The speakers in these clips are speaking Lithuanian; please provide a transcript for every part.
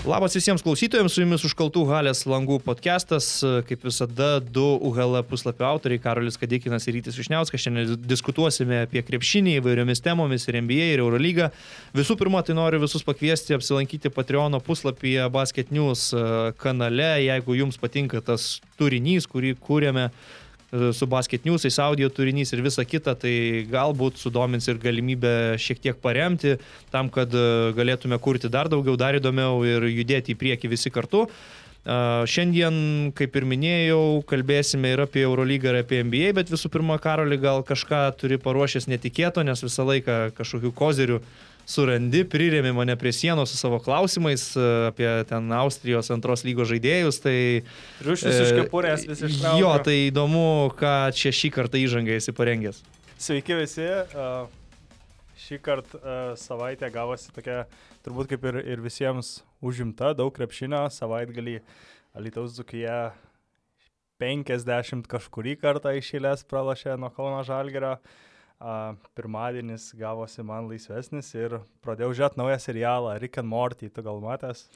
Labas visiems klausytojams, su jumis užkaltų halės langų podcastas. Kaip visada, du UHL puslapio autoriai - Karolis Kadikinas ir Rytis Višniauskas. Šiandien diskutuosime apie krepšinį įvairiomis temomis ir NBA ir Eurolygą. Visų pirma, tai noriu visus pakviesti apsilankyti Patreon puslapyje Basket News kanale, jeigu jums patinka tas turinys, kurį kūrėme su Basket News'ais, audio turinys ir visa kita, tai galbūt sudomins ir galimybę šiek tiek paremti tam, kad e, galėtume kurti dar daugiau, dar įdomiau ir judėti į priekį visi kartu. Šiandien, kaip ir minėjau, kalbėsime ir apie Eurolygą, ir apie NBA, bet visų pirma, Karoli, gal kažką turi paruošęs netikėto, nes visą laiką kažkokių kozerių surandi, prirėmi mane prie sienos su savo klausimais e, apie ten Austrijos antros lygos žaidėjus. Tai, Rušis iš kepurės visi ištraukė. Jo, tai įdomu, ką čia šį kartą įžangai esi parengęs. Sveiki visi. Šį kartą savaitę gavosi tokia, turbūt kaip ir, ir visiems užimta, daug krepšinio, savaitgalį Alitaus Dzukija 50 kažkurį kartą išėlės pralašė nuo Kauno Žalgerio. A, pirmadienis gavosi man laisvesnis ir pradėjau žiūrėti naują serialą Rick and Morty, tu gal matęs?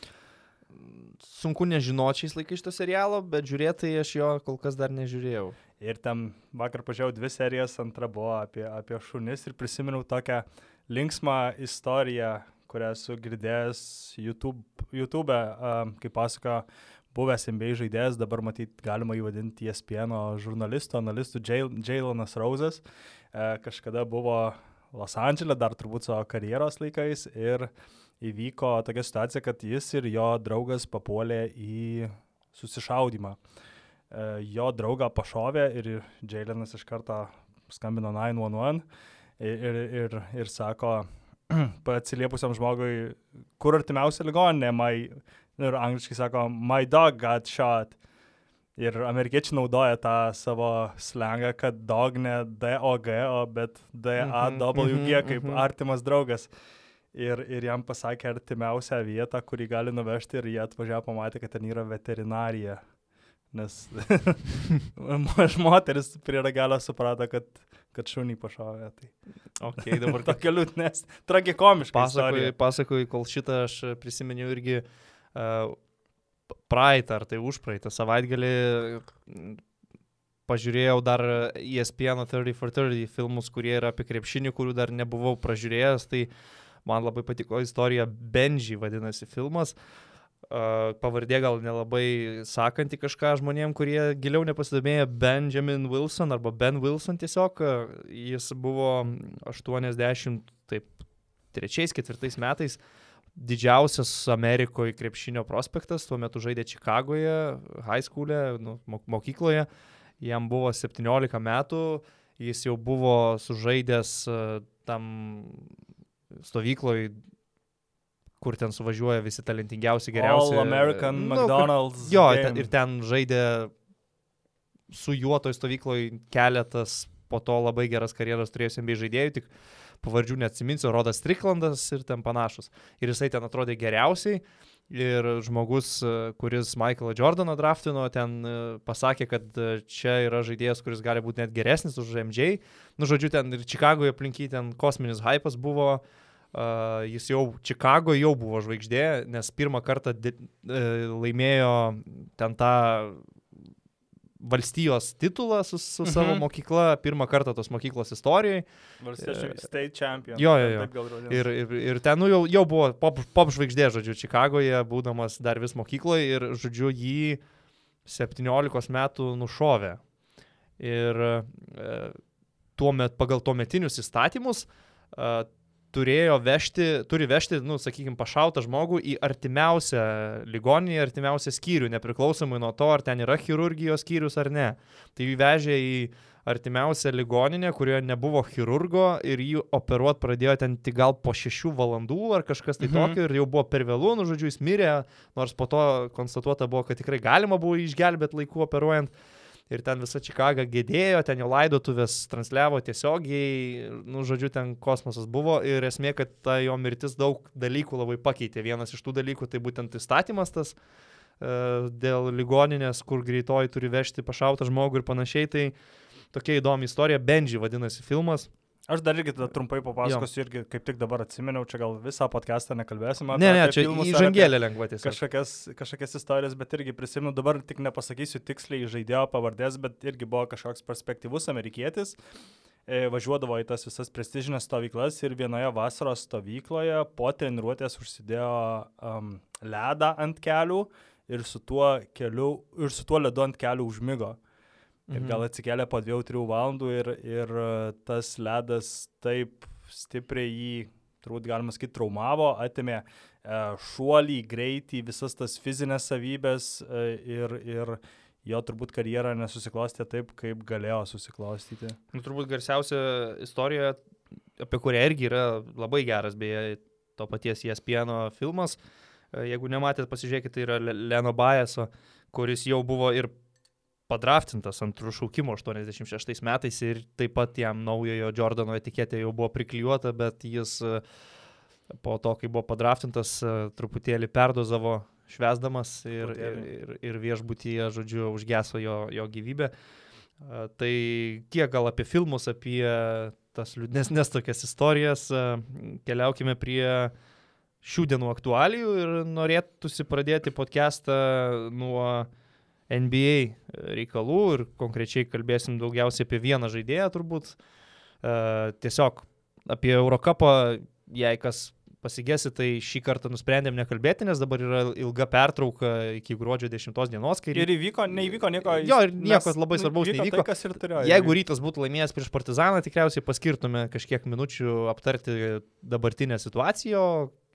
Sunku nežinoti šiais laikais šito serialo, bet žiūrėti aš jo kol kas dar nežiūrėjau. Ir ten vakar pažiūrėjau dvi serijas, antra buvo apie, apie šunis ir prisiminiau tokią linksmą istoriją, kurią esu girdėjęs YouTube, YouTube uh, kaip pasako buvęs NBA žaidėjas, dabar matyt galima įvadinti ESPN žurnalistu, analistu Jailonas Rosas. E, kažkada buvo Los Andželė, dar turbūt savo karjeros laikais ir įvyko tokia situacija, kad jis ir jo draugas papuolė į susišaudimą. E, jo draugą pašovė ir Jailonas iš karto skambino 911 ir, ir, ir, ir sako, atsiliepusiam žmogui, kur artimiausia ligoninė, mai ir angliškai sako, my dog got shot. Ir amerikiečiai naudoja tą savo slangą, kad dog ne DOG, o bet DAWG mhm, kaip mhm. artimas draugas. Ir, ir jam pasakė artimiausią vietą, kurį gali nuvežti ir jie atvažiavo pamatė, kad ten yra veterinarija. Nes moteris prie ragelio suprato, kad, kad šunį pašovė. Tai. Okay, dabar tokia liūdnės, tragikomiška. Pasakoju, pasakoju, kol šitą aš prisiminiau irgi uh, praeitą ar tai užpraeitą savaitgalį pažiūrėjau dar ESPN 30 for 30 filmus, kurie yra apie krepšinį, kurių dar nebuvau pražiūrėjęs, tai man labai patiko istorija Benji vadinasi filmas. Pavardė gal nelabai sakanti kažką žmonėm, kurie giliau nepasidomėjo Benjamin Wilson arba Ben Wilson tiesiog. Jis buvo 80, taip, trečiais, ketvirtais metais uh, didžiausias Amerikoje krepšinio prospektas, tuo metu žaidė Čikagoje, high school'e, nu, mokykloje, jam buvo 17 metų, jis jau buvo sužaidęs e, tam stovykloje, kur ten suvažiuoja visi talentingiausi, geriausi. All American nu, McDonald's. Jo, ten, ir ten žaidė su juo toj stovykloje keletas po to labai geras karjeras turėjęs MBA žaidėjų, tik pavardžių neatsiminsiu, Rodas Striklandas ir ten panašus. Ir jisai ten atrodė geriausiai. Ir žmogus, kuris Michaelą Jordaną draftino, ten e, pasakė, kad e, čia yra žaidėjas, kuris gali būti net geresnis už MJ. Nu, žodžiu, ten ir Čikagoje aplinky ten kosminis hypas buvo. Uh, jis jau Čikagoje jau buvo žvaigždė, nes pirmą kartą di, uh, laimėjo ten tą valstijos titulą su, su mhm. savo mokykla, pirmą kartą tos mokyklos istorijoje. Valstiečių e, state champion. Jo, jo, jo. Ir, ir, ir ten nu, jau, jau buvo pop, pop žvaigždė, žodžiu, Čikagoje, būdamas dar vis mokykloje ir, žodžiu, jį 17 metų nušovė. Ir e, tuo met, pagal tuometinius įstatymus e, turėjo vežti, turi vežti, nu, sakykime, pašautą žmogų į artimiausią ligoninę, artimiausią skyrių, nepriklausomai nuo to, ar ten yra chirurgijos skyrius ar ne. Tai jį vežė į artimiausią ligoninę, kurioje nebuvo chirurgo ir jį operuot pradėjo ten tik gal po šešių valandų ar kažkas tai mhm. tokio ir jau buvo per vėlų, nu, žodžiu, jis mirė, nors po to konstatuota buvo, kad tikrai galima buvo išgelbėti laiku operuojant ir ten visa Čikaga gėdėjo, ten jo laidotuvės transliavo tiesiogiai, nu, žodžiu, ten kosmosas buvo ir esmė, kad ta jo mirtis daug dalykų labai pakeitė. Vienas iš tų dalykų tai būtent įstatymas tas e, dėl ligoninės, kur greitoji turi vežti pašautą žmogų ir panašiai. Tai tokia įdomi istorija. Benji vadinasi filmas. Aš dar irgi tada trumpai papasakosiu, irgi kaip tik dabar atsiminiau, čia gal visą podcastą nekalbėsim. Ne, ne, čia įžangėlė lengva tiesiog. Kažkokias, kažkokias istorijas, bet irgi prisimenu, dabar tik nepasakysiu tiksliai žaidėjo pavardės, bet irgi buvo kažkoks perspektyvus amerikietis. E, važiuodavo į tas visas prestižinės stovyklas ir vienoje vasaros stovykloje po treniruotės užsidėjo um, ledą ant kelių ir su tuo, keliu, ir su tuo ledu ant kelių užmygo. Ir mhm. gal atsikėlė po 2-3 valandų ir, ir e, tas ledas taip stipriai jį, turbūt galima sakyti, traumavo, atimė e, šuolį, greitį, visas tas fizinės savybės e, ir, ir jo turbūt karjera nesusiklostė taip, kaip galėjo susiklostyti. Nu, turbūt garsiausia istorija, apie kurią irgi yra labai geras, beje, to paties ESPN filmas. Jeigu nematėt, pasižiūrėkite, tai yra Leno Baeso, kuris jau buvo ir padraftintas antrų šaukimo 86 metais ir taip pat jam naujojo Jordano etiketė jau buvo priklijuota, bet jis e, po to, kai buvo padraftintas, e, truputėlį perdozavo švesdamas ir, ir, ir, ir viešbutyje, žodžiu, užgeso jo, jo gyvybę. E, tai tiek gal apie filmus, apie tas liūdnesnės tokias istorijas. Keliaukime prie šių dienų aktualijų ir norėtųsi pradėti podcastą nuo NBA reikalų ir konkrečiai kalbėsim daugiausiai apie vieną žaidėją turbūt. Uh, tiesiog apie Eurocapą, jei kas pasigėsi, tai šį kartą nusprendėm nekalbėti, nes dabar yra ilga pertrauka iki gruodžio 10 dienos. Kai... Ir įvyko, neįvyko nieko. Jo, ir nieko labai svarbaus neįvyko. Tai, turėjo, Jeigu rytas būtų laimėjęs prieš Partizaną, tikriausiai paskirtume kažkiek minučių aptarti dabartinę situaciją,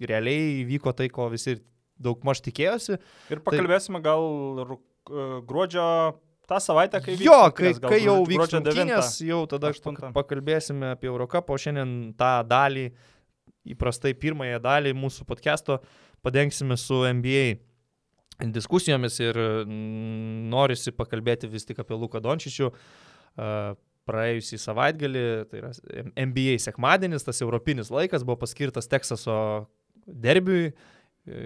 realiai įvyko tai, ko visi daug maž tikėjosi. Ir pakalbėsime tai... gal gruodžio tą savaitę, kai jo, kai, kai jau vyks rungtynės, jau tada 8. pakalbėsime apie Eurocapą, o šiandien tą dalį, įprastai pirmąją dalį mūsų podcast'o padengsime su NBA diskusijomis ir norisi pakalbėti vis tik apie Luką Dončičių. Praėjusį savaitgalį, tai yra NBA sekmadienis, tas europinis laikas buvo paskirtas Teksaso derbiui.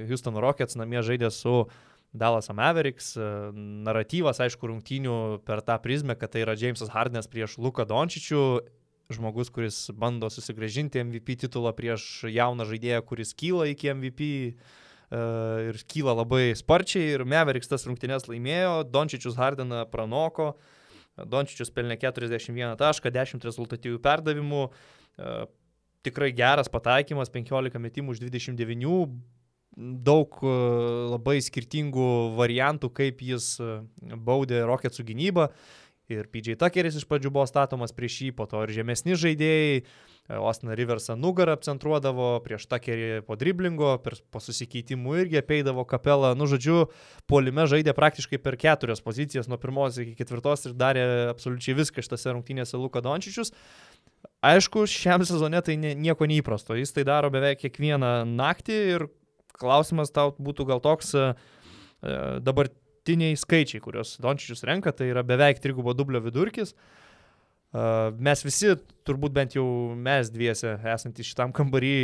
Houston Rockets namie žaidė su uh, Dallas Mavericks, e, naratyvas, aišku, rungtynių per tą prizmę, kad tai yra Jamesas Hardenas prieš Luką Dončičių, žmogus, kuris bando susigražinti MVP titulą prieš jauną žaidėją, kuris kyla iki MVP e, ir kyla labai sparčiai ir Mavericks tas rungtynės laimėjo, Dončičius Hardeną pranoko, Dončičius pelnė 41 tašką, 10 rezultatyvių perdavimų, e, tikrai geras pataikymas, 15 metimų už 29, daug e, labai skirtingų variantų, kaip jis e, baudė Rocketsų gynybą. Ir PJ Tuckeris iš pradžių buvo statomas prieš jį, po to ir žemesni žaidėjai. E, Ostina Riversą nugarą apcentruodavo, prieš Tuckerį po driblingo, per, po susikeitimų irgi apeidavo kapelą. Nu, žodžiu, polime žaidė praktiškai per keturias pozicijas, nuo pirmos iki ketvirtos ir darė absoliučiai viską šitose rungtynėse Luka Dončičius. Aišku, šiam sezone tai nieko neįprasto. Jis tai daro beveik kiekvieną naktį ir klausimas tau būtų gal toks e, e, dabartiniai skaičiai, kuriuos Dončičius renka, tai yra beveik trigubo dublio vidurkis. E, mes visi, turbūt bent jau mes dviese esantys šitam kambarį,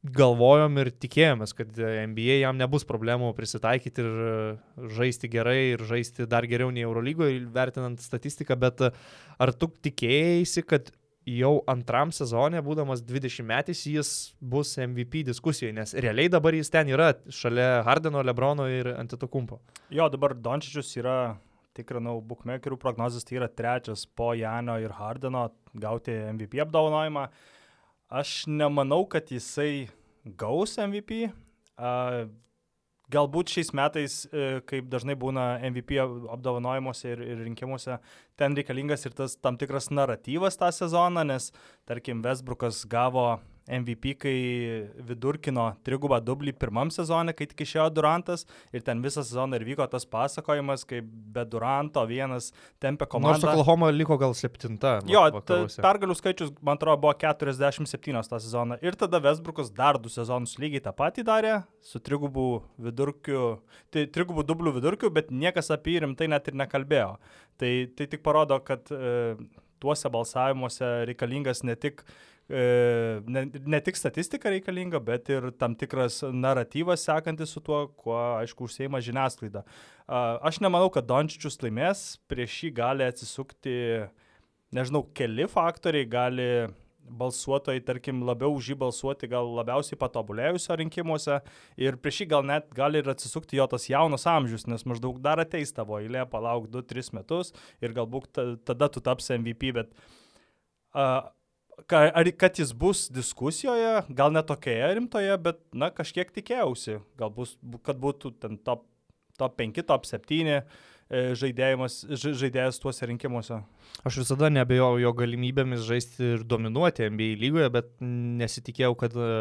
galvojom ir tikėjomės, kad NBA jam nebus problemų prisitaikyti ir žaisti gerai ir žaisti dar geriau nei Eurolygoje, vertinant statistiką, bet ar tu tikėjai, kad jau antram sezonė, būdamas 20 metys, jis bus MVP diskusijoje, nes realiai dabar jis ten yra šalia Hardeno, Lebrono ir Antetokumpo. Jo, dabar Dončičius yra, tikrinau, bookmakerių prognozijas, tai yra trečias po Janio ir Hardeno gauti MVP apdovanojimą. Aš nemanau, kad jisai gaus MVP. Uh, Galbūt šiais metais, e, kaip dažnai būna MVP apdovanojimuose ir, ir rinkimuose, ten reikalingas ir tas tam tikras naratyvas tą sezoną, nes, tarkim, Vesbrukas gavo MVP, kai vidurkino trigubą dublį pirmam sezonė, kai tik išėjo Durantas ir ten visą sezoną ir vyko tas pasakojimas, kaip be Duranto vienas tempė komandą. Nors Oklahoma liko gal septinta. Jo, pergalių skaičius, man atrodo, buvo 47 tą sezoną. Ir tada Vesbrukas dar du sezonus lygiai tą patį darė, su trigubų vidurkiu, tai trigubų dublių vidurkiu, bet niekas apie jį rimtai net ir nekalbėjo. Tai, tai tik parodo, kad e, tuose balsavimuose reikalingas ne tik uh, ne, ne tik statistika reikalinga, bet ir tam tikras naratyvas sekantis su tuo, kuo, aišku, užsieima žiniasklaida. Aš nemanau, kad Dončičius laimės, prieš jį gali atsisukti nežinau, keli faktoriai gali balsuotojai, tarkim, labiau už jį balsuoti gal labiausiai patobulėjusio rinkimuose ir prieš jį gal net gali ir atsisukti jo tas jaunas amžius, nes maždaug dar ateis tavo eilė, palauk 2-3 metus ir galbūt tada tu tapsi MVP, bet uh, ar kad jis bus diskusijoje, gal ne tokioje rimtoje, bet, na, kažkiek tikėjausi, gal bus, kad būtų ten top, top 5, top 7 E, žaidėjas tuose rinkimuose. Aš visada nebejau jo galimybėmis žaisti ir dominuoti NBA lygoje, bet nesitikėjau, kad e,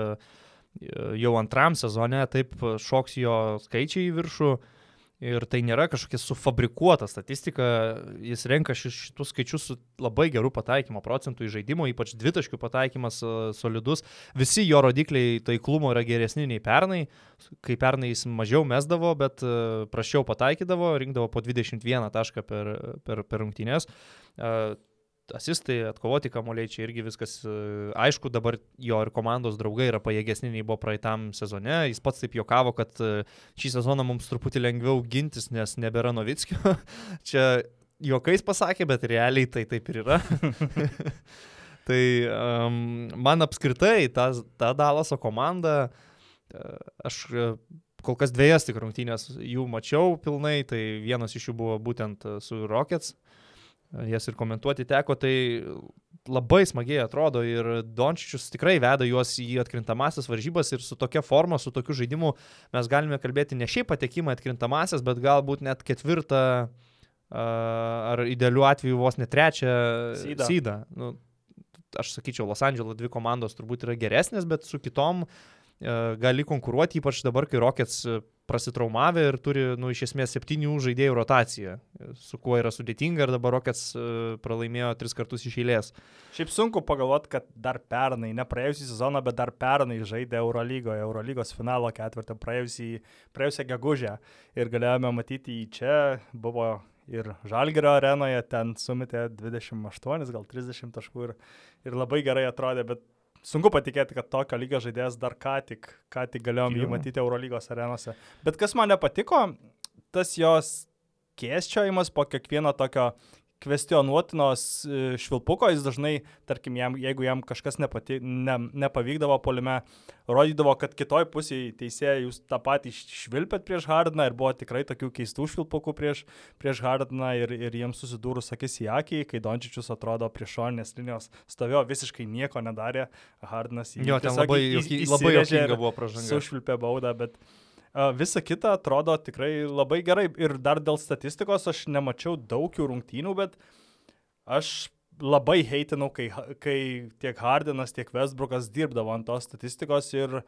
jau antram sezone taip šoks jo skaičiai į viršų. Ir tai nėra kažkokia sufabrikuota statistika, jis renka šitus skaičius su labai geru pataikymo procentu į žaidimo, ypač dvitaškių pataikymas e, solidus. Visi jo rodikliai taiklumo yra geresni nei pernai, kai pernai jis mažiau mesdavo, bet e, prašiau pataikydavo, rinkdavo po 21 tašką per, per, per rungtynės. Asistai, atkovoti kamuoliai, čia irgi viskas e, aišku, dabar jo ir komandos draugai yra pajėgesni nei buvo praeitam sezone. Jis pats taip jokavo, kad e, šį sezoną mums truputį lengviau gintis, nes nebėra Novickio. čia juokais pasakė, bet realiai tai taip ir yra. tai um, man apskritai ta, ta Dalaso komanda, e, aš kol kas dviejas tik rungtynės jų mačiau pilnai, tai vienas iš jų buvo būtent su Rockets. Uh, jas ir komentuoti teko, tai labai smagiai atrodo ir Dončičius tikrai veda juos į atkrintamasis varžybas ir su tokia forma, su tokiu žaidimu mes galime kalbėti ne šiaip patekimą atkrintamasis, bet galbūt net ketvirtą ar idealiu atveju vos net trečią sydą. Nu, aš sakyčiau, Los Andželo dvi komandos turbūt yra geresnės, bet su kitom gali konkuruoti, ypač dabar, kai Rockets prasitraumavę ir turi, nu, iš esmės septynių žaidėjų rotaciją, su kuo yra sudėtinga ir dabar Rockets e, pralaimėjo tris kartus iš eilės. Šiaip sunku pagalvoti, kad dar pernai, ne praėjusią sezoną, bet dar pernai žaidė Eurolygoje, Eurolygos finalo ketvirtą, praėjusią gegužę ir galėjome matyti į čia, buvo ir Žalgerio arenoje, ten sumetė 28, gal 30 taškų ir, ir labai gerai atrodė, bet sunku patikėti, kad tokio lygio žaidėjas dar ką tik, ką tik galėjom jį matyti Eurolygos arenose. Bet kas man nepatiko, tas jos kėsčiojimas po kiekvieno tokio kvestionuotinos e, švilpuko, jis dažnai, tarkim, jam, jeigu jam kažkas nepati, ne, nepavykdavo polime, rodydavo, kad kitoj pusėje teisėjai jūs tą patį švilpėt prieš Hardiną ir buvo tikrai tokių keistų švilpukų prieš, prieš Hardiną ir, ir jiems susidūrus akis į akį, kai Dončičius atrodo prie šoninės linijos stovėjo, visiškai nieko nedarė, Hardinas jį. Jo, ten labai, į, labai jokinga buvo pražanga. Sušvilpė baudą, bet Visa kita atrodo tikrai labai gerai. Ir dar dėl statistikos aš nemačiau daug jų rungtynių, bet aš labai heitinau, kai, kai tiek Hardinas, tiek Westbrookas dirbdavo ant tos statistikos. Ir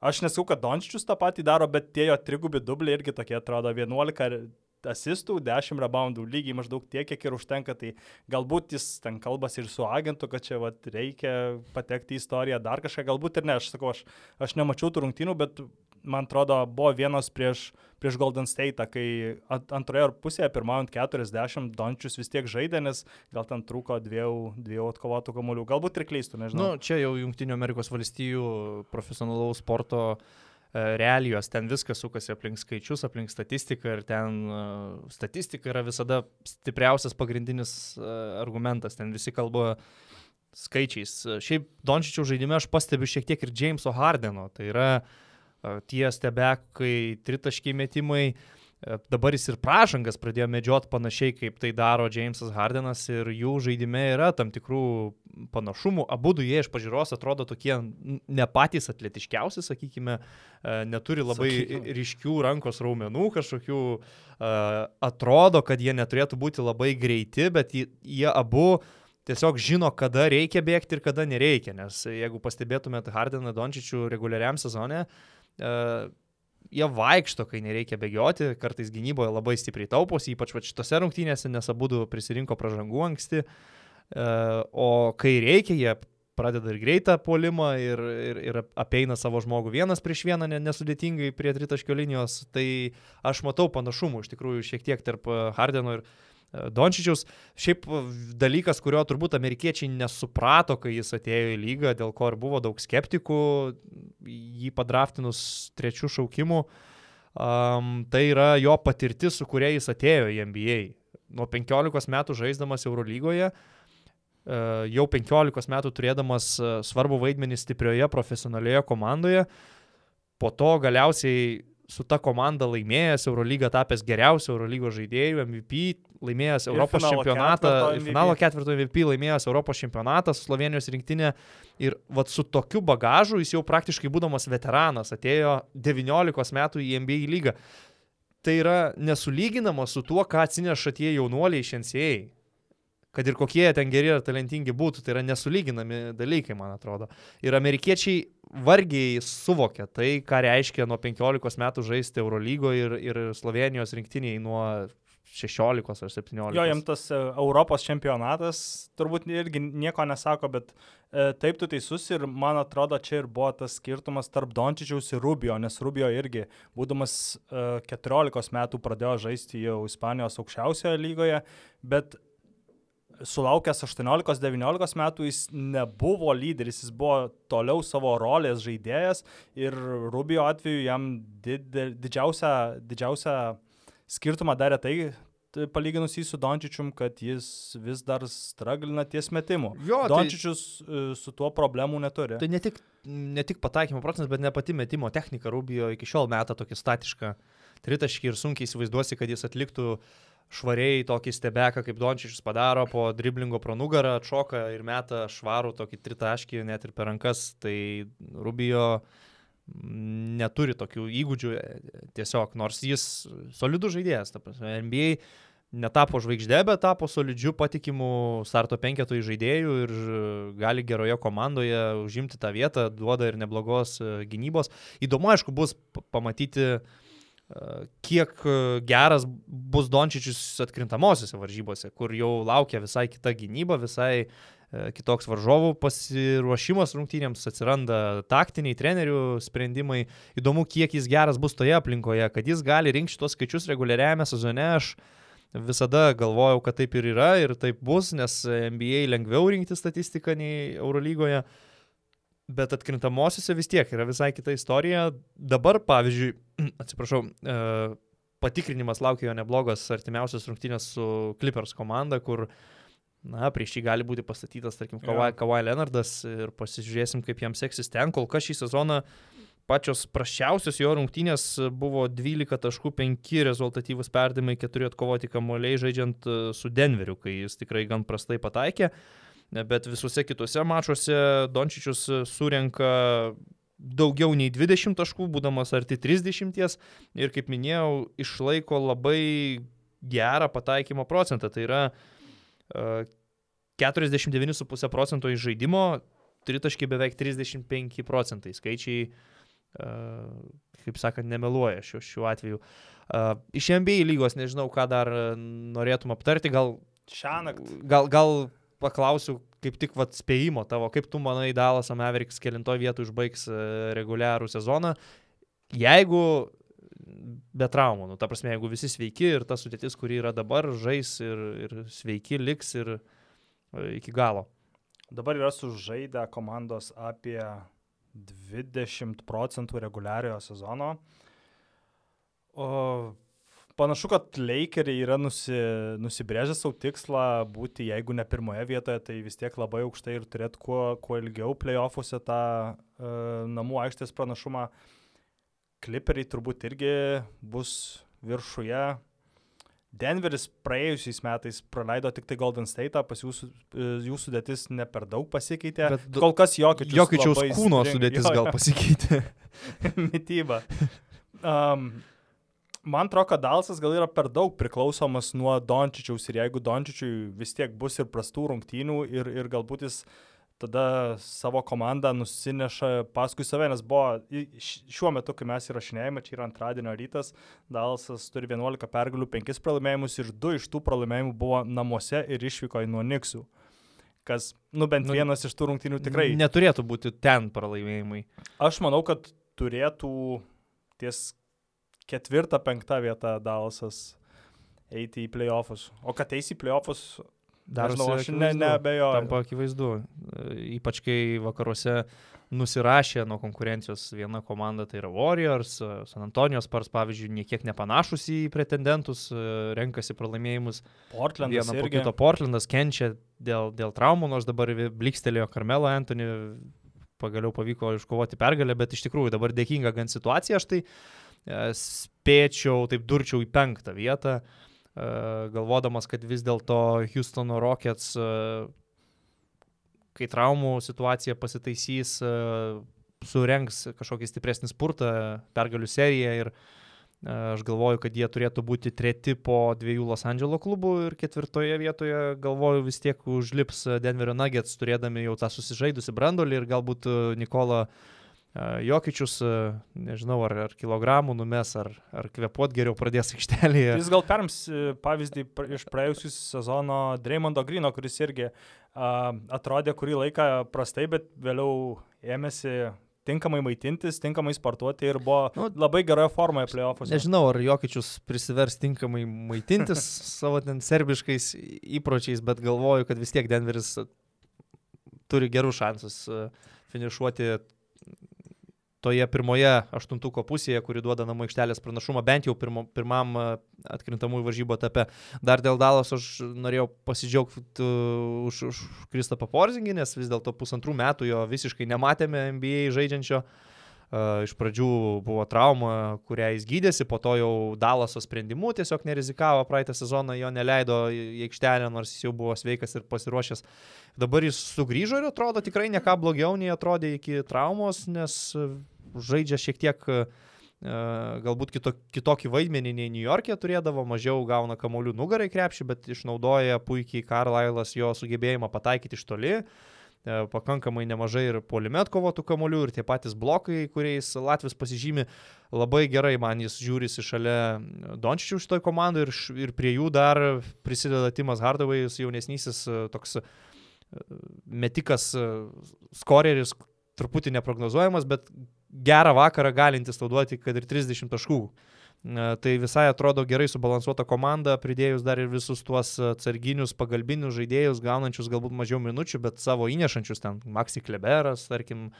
aš nesakau, kad Dončičius tą patį daro, bet tie jo trigubi dubliai irgi tokie atrodo. 11 asistų, 10 reboundų, lygiai maždaug tiek, kiek ir užtenka, tai galbūt jis ten kalbas ir su agentu, kad čia vat, reikia patekti į istoriją, dar kažką, galbūt ir ne, aš sakau, aš, aš nemačiau tų rungtynių, bet man atrodo, buvo vienas prieš, prieš Golden State, kai antroje pusėje, pirmaujant 40, Dončius vis tiek žaidė, nes gal ten trūko dviejų, dviejų atkovotų kamuolių, galbūt ir kleistų, nežinau. Nu, čia jau Junktinio Amerikos valstijų profesionalaus sporto uh, E, realijos, ten viskas sukasi aplink skaičius, aplink statistiką ir ten e, statistika yra visada stipriausias pagrindinis e, argumentas, ten visi kalba skaičiais. Šiaip Dončičių žaidime aš stebiu šiek tiek ir Jameso Hardeno, tai yra tie stebekai, tritaškiai metimai, uh, Dabar jis ir pražangas pradėjo medžioti panašiai, kaip tai daro Jamesas Hardenas ir jų žaidime yra tam tikrų panašumų. Abu du jie iš pažiūros atrodo tokie ne patys atletiškiausi, sakykime, neturi labai sakykime. ryškių rankos raumenų kažkokių, atrodo, kad jie neturėtų būti labai greiti, bet jie abu tiesiog žino, kada reikia bėgti ir kada nereikia, nes jeigu pastebėtumėte Hardeną Dončičių reguliariam sezone, e, jie vaikšto, kai nereikia bėgioti, kartais gynyboje labai stipriai tauposi, ypač šitose rungtynėse, nes abu prisirinko pražangų anksti, e, o kai reikia, jie pradeda ir greitą polimą ir, ir, ir apeina savo žmogų vienas prieš vieną nesudėtingai prie tritaškio linijos, tai aš matau panašumų iš tikrųjų šiek tiek tarp Hardeno ir Dončičiaus. Šiaip dalykas, kurio turbūt amerikiečiai nesuprato, kai jis atėjo į lygą, dėl ko ir buvo daug skeptikų, jį padraftinus trečių šaukimų, um, tai yra jo patirtis, su kuria jis atėjo į NBA. Nuo 15 metų žaisdamas Eurolygoje, jau 15 metų turėdamas e, svarbu vaidmenį stiprioje profesionalioje komandoje, po to galiausiai su ta komanda laimėjęs Eurolygą, tapęs geriausiu Eurolygos žaidėjų, MVP, laimėjęs Europos čempionatą, finalo ketvirto MVP, laimėjęs Europos čempionatą su Slovenijos rinktinė. Ir vat su tokiu bagažu jis jau praktiškai būdamas veteranas atėjo 19 metų į NBA lygą. Tai yra nesulyginama su tuo, ką atsineša tie jaunuoliai iš NCA kad ir kokie ten geri ar talentingi būtų, tai yra nesulyginami dalykai, man atrodo. Ir amerikiečiai vargiai suvokia tai, ką reiškia nuo 15 metų žaisti Eurolygoje ir, ir Slovenijos rinktiniai nuo 16 ar 17. Jo, jam tas e, Europos čempionatas turbūt irgi nieko nesako, bet e, taip tu teisus ir man atrodo, čia ir buvo tas skirtumas tarp Dončičiaus ir Rubio, nes Rubio irgi, būdamas e, 14 metų, pradėjo žaisti jau Ispanijos aukščiausioje lygoje, bet sulaukęs 18-19 metų jis nebuvo lyderis, jis buvo toliau savo rolės žaidėjas ir Rubio atveju jam did, didžiausią, didžiausią skirtumą darė tai, palyginus jį su Dončičium, kad jis vis dar straglina ties metimu. Jo, tai Dončičius tai, su tuo problemų neturi. Tai ne tik, ne tik pataikymo procentas, bet ne pati metimo technika Rubio iki šiol meta tokį statišką tritaškį ir sunkiai įsivaizduosi, kad jis atliktų uh, švariai tokį stebeką, kaip Dončičius padaro, po driblingo pro nugarą atšoka ir meta švarų tokį tritaškį net ir per rankas, tai Rubio neturi tokių įgūdžių tiesiog, nors jis solidus žaidėjas, ta prasme, NBA netapo žvaigždė, bet tapo solidžiu patikimu starto penketų žaidėjų ir gali geroje komandoje užimti tą vietą, duoda ir neblogos gynybos. Įdomu, aišku, bus pamatyti uh, kiek e, geras bus Dončičius atkrintamosiose varžybose, kur jau laukia visai kita gynyba, visai e, kitoks varžovų pasiruošimas rungtynėms, atsiranda taktiniai trenerių sprendimai. Įdomu, kiek jis geras bus toje aplinkoje, kad jis gali rinkti šitos skaičius reguliariajame sezone. Aš visada galvojau, kad taip ir yra ir taip bus, nes NBA lengviau rinkti statistiką nei Eurolygoje. Bet atkrintamosiose vis tiek yra visai kita istorija. Dabar, pavyzdžiui, atsiprašau, e, patikrinimas laukia jo neblogas artimiausias rungtynės su Clippers komanda, kur, na, prieš jį gali būti pastatytas, tarkim, Kawhi. Kawhi Leonardas ir pasižiūrėsim, kaip jam seksis ten. Kol kas šį sezoną pačios prašiausios jo rungtynės buvo 12.5 rezultatyvus perdimai, 4 atkovoti kamuoliai žaidžiant e, su Denveriu, kai jis tikrai gan prastai pataikė. Bet visuose kituose mačuose Dončičius surenka daugiau nei 20 taškų, būdamas arti 30 ir, kaip minėjau, išlaiko labai gerą pataikymo procentą. Tai yra uh, 49,5 procento iš žaidimo, tritaškiai beveik 35 procentai. Skaičiai, uh, kaip sakant, nemeluoja šiuo, šiuo atveju. Iš NBA lygos nežinau, ką dar norėtum aptarti, gal... Šią naktį. Gal, gal paklausiu kaip tik vat, spėjimo tavo, kaip tu manai Dalas Mavericks kelintoj vietoj užbaigs e, reguliarų sezoną, jeigu be traumų, nu, ta prasme, jeigu visi sveiki ir ta sudėtis, kuri yra dabar, žais ir, ir sveiki liks ir e, iki galo. Dabar yra sužaidę komandos apie 20 procentų reguliariojo sezono. O Panašu, kad Lakeriai yra nusi, nusibrėžę savo tikslą būti, jeigu ne pirmoje vietoje, tai vis tiek labai aukštai ir turėti kuo, kuo ilgiau playoffuose tą uh, namų aikštės pranašumą. Clipperiai turbūt irgi bus viršuje. Denveris praėjusiais metais praleido tik tai Golden State, pas jūsų, e, jų sudėtis ne per daug pasikeitė. Bet Kol kas jokičiaus, jokičiaus kūno string, sudėtis jo, gal pasikeitė. Mytyba. Um, man atrodo, kad Dalsas gal yra per daug priklausomas nuo Dončičiaus ir jeigu Dončičiui vis tiek bus ir prastų rungtynių ir, ir galbūt jis tada savo komandą nusineša paskui save, nes buvo šiuo metu, kai mes įrašinėjame, čia yra antradienio rytas, Dalsas turi 11 pergalių, 5 pralaimėjimus ir 2 iš tų pralaimėjimų buvo namuose ir išvyko į nuo Niksų. Kas, nu bent nu, vienas iš tų rungtynių tikrai. Neturėtų būti ten pralaimėjimai. Aš manau, kad turėtų ties ketvirta, penkta vieta Dalasas eiti į playoffus. O kad eisi į playoffus, Darosi Nežinau, aš ne, neabejoju. Tampa akivaizdu. E, Ypač kai vakaruose nusirašė nuo konkurencijos viena komanda, tai yra Warriors, e, San Antonijos Spurs, pavyzdžiui, niekiek nepanašus į pretendentus, e, renkasi pralaimėjimus. Portlandas Vieną po irgi. kito Portlandas kenčia dėl, dėl traumų, nors dabar blikstelėjo Carmelo Anthony, pagaliau pavyko iškovoti pergalę, bet iš tikrųjų dabar dėkinga gan situacija, aš tai e, spėčiau, taip durčiau į penktą vietą, e, galvodamas, kad vis dėlto Houstono Rockets, e, kai traumų situacija pasitaisys, e, surenks kažkokį stipresnį spurtą, pergalių seriją ir e, aš galvoju, kad jie turėtų būti treti po dviejų Los Andželo klubų ir ketvirtoje vietoje galvoju vis tiek užlips Denverio Nuggets, turėdami jau tą susižaidusi brandolį ir galbūt e, Nikola e, Jokičius, nežinau, ar, ar kilogramų numes, ar, ar kvepuot geriau pradės aikštelėje. Jis gal perims e, pavyzdį iš praėjusių sezono Dreymondo Grino, kuris irgi a, atrodė kurį laiką prastai, bet vėliau ėmėsi tinkamai maitintis, tinkamai sportuoti ir buvo Nu, labai geroje formoje playoffuose. Nežinau, ar Jokičius prisivers tinkamai maitintis savo ten serbiškais įpročiais, bet galvoju, kad vis tiek Denveris turi gerus šansus finišuoti toje pirmoje aštuntuko pusėje, kuri duoda namų aikštelės pranašumą, bent jau pirmo, pirmam e, atkrintamųjų varžybų etape. Dar dėl Dalos aš norėjau pasidžiaugti už, už Kristapą Porzingį, nes vis dėlto pusantrų metų jo visiškai nematėme NBA žaidžiančio. Uh, iš pradžių buvo trauma, kurią jis gydėsi, po to jau Dalaso sprendimu tiesiog nerizikavo, praeitą sezoną jo neleido į aikštelę, nors jis jau buvo sveikas ir pasiruošęs. Dabar jis sugrįžo ir atrodo tikrai ne ką blogiau nei atrodė iki traumos, nes žaidžia šiek tiek uh, galbūt kito, kitokį vaidmenį nei New York'e turėdavo, mažiau gauna kamolių nugarai krepšį, bet išnaudoja puikiai Carlisle'as jo sugebėjimą pataikyti iš toli. E, pakankamai nemažai ir polime atkovotų kamolių ir tie patys blokai, kuriais Latvijas pasižymi labai gerai, man jis žiūrisi šalia Dončičių šitoj komandai ir, ir prie jų dar prisideda Timas Hardaway'us, jaunesnysis e, toks e, metikas, e, skoreris, truputį neprognozuojamas, bet gerą vakarą galintis tau duoti, kad ir 30 taškų. E, Tai visai atrodo gerai subalansuota komanda, pridėjus dar ir visus tuos atsarginius, pagalbinius žaidėjus, gaunančius galbūt mažiau minučių, bet savo įnešančius ten, Maxi Kleberas, tarkim.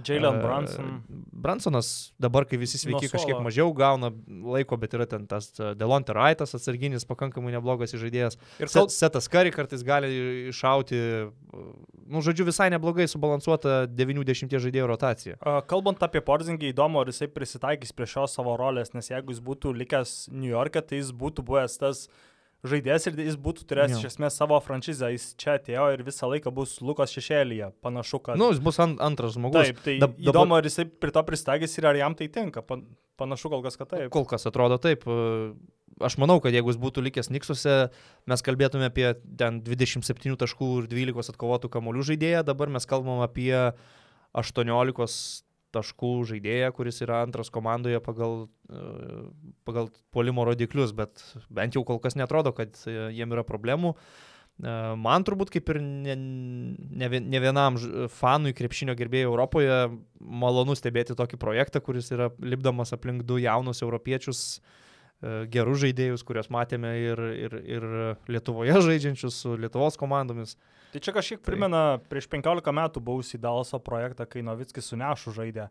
Jalen e, Brunson. Bransonas dabar, kai visi sveiki, kažkiek mažiau gauna laiko, bet yra ten tas e, Delonte Raitas, atsarginis, pakankamai neblogas žaidėjas. Ir Se, kal... setas Kari kartais gali iššauti, nu, žodžiu, visai neblogai subalansuota 90 žaidėjų rotacija. Kalbant apie Porzingį, įdomu, ar jisai prisitaikys prie šios savo rolės, nes jeigu jis būtų likęs New York'e, tai jis būtų buvęs tas žaidėjas ir jis būtų turėjęs iš esmės savo franšizę, jis čia atėjo ir visą laiką bus Lukos šešėlyje, panašu, kad... Nu, jis bus ant, antras žmogus. taip, tai dab- įdomu, ar jisai prie to pristaikys ir ar jam tai tinka, Pan, panašu kol kas, kad taip. Kol kas atrodo taip. Aš manau, kad jeigu jis būtų likęs Niksuose, mes kalbėtume apie ten 27 taškų ir 12 atkovotų kamolių žaidėją, dabar mes kalbam apie 18 taškų žaidėją, kuris yra antras komandoje pagal, e, pagal polimo rodiklius, bet bent jau kol kas netrodo, kad e, jiem yra problemų. E, Man turbūt kaip ir ne, ne, ne vienam fanui krepšinio gerbėjai Europoje malonu stebėti tokį projektą, kuris yra lipdamas aplink du jaunus europiečius, gerus žaidėjus, kuriuos matėme ir, ir, ir Lietuvoje žaidžiančius su Lietuvos komandomis. Tai čia kažkiek Tai- primena, prieš 15 metų buvusį Dalso projektą, kai Novickis su Nešu žaidė.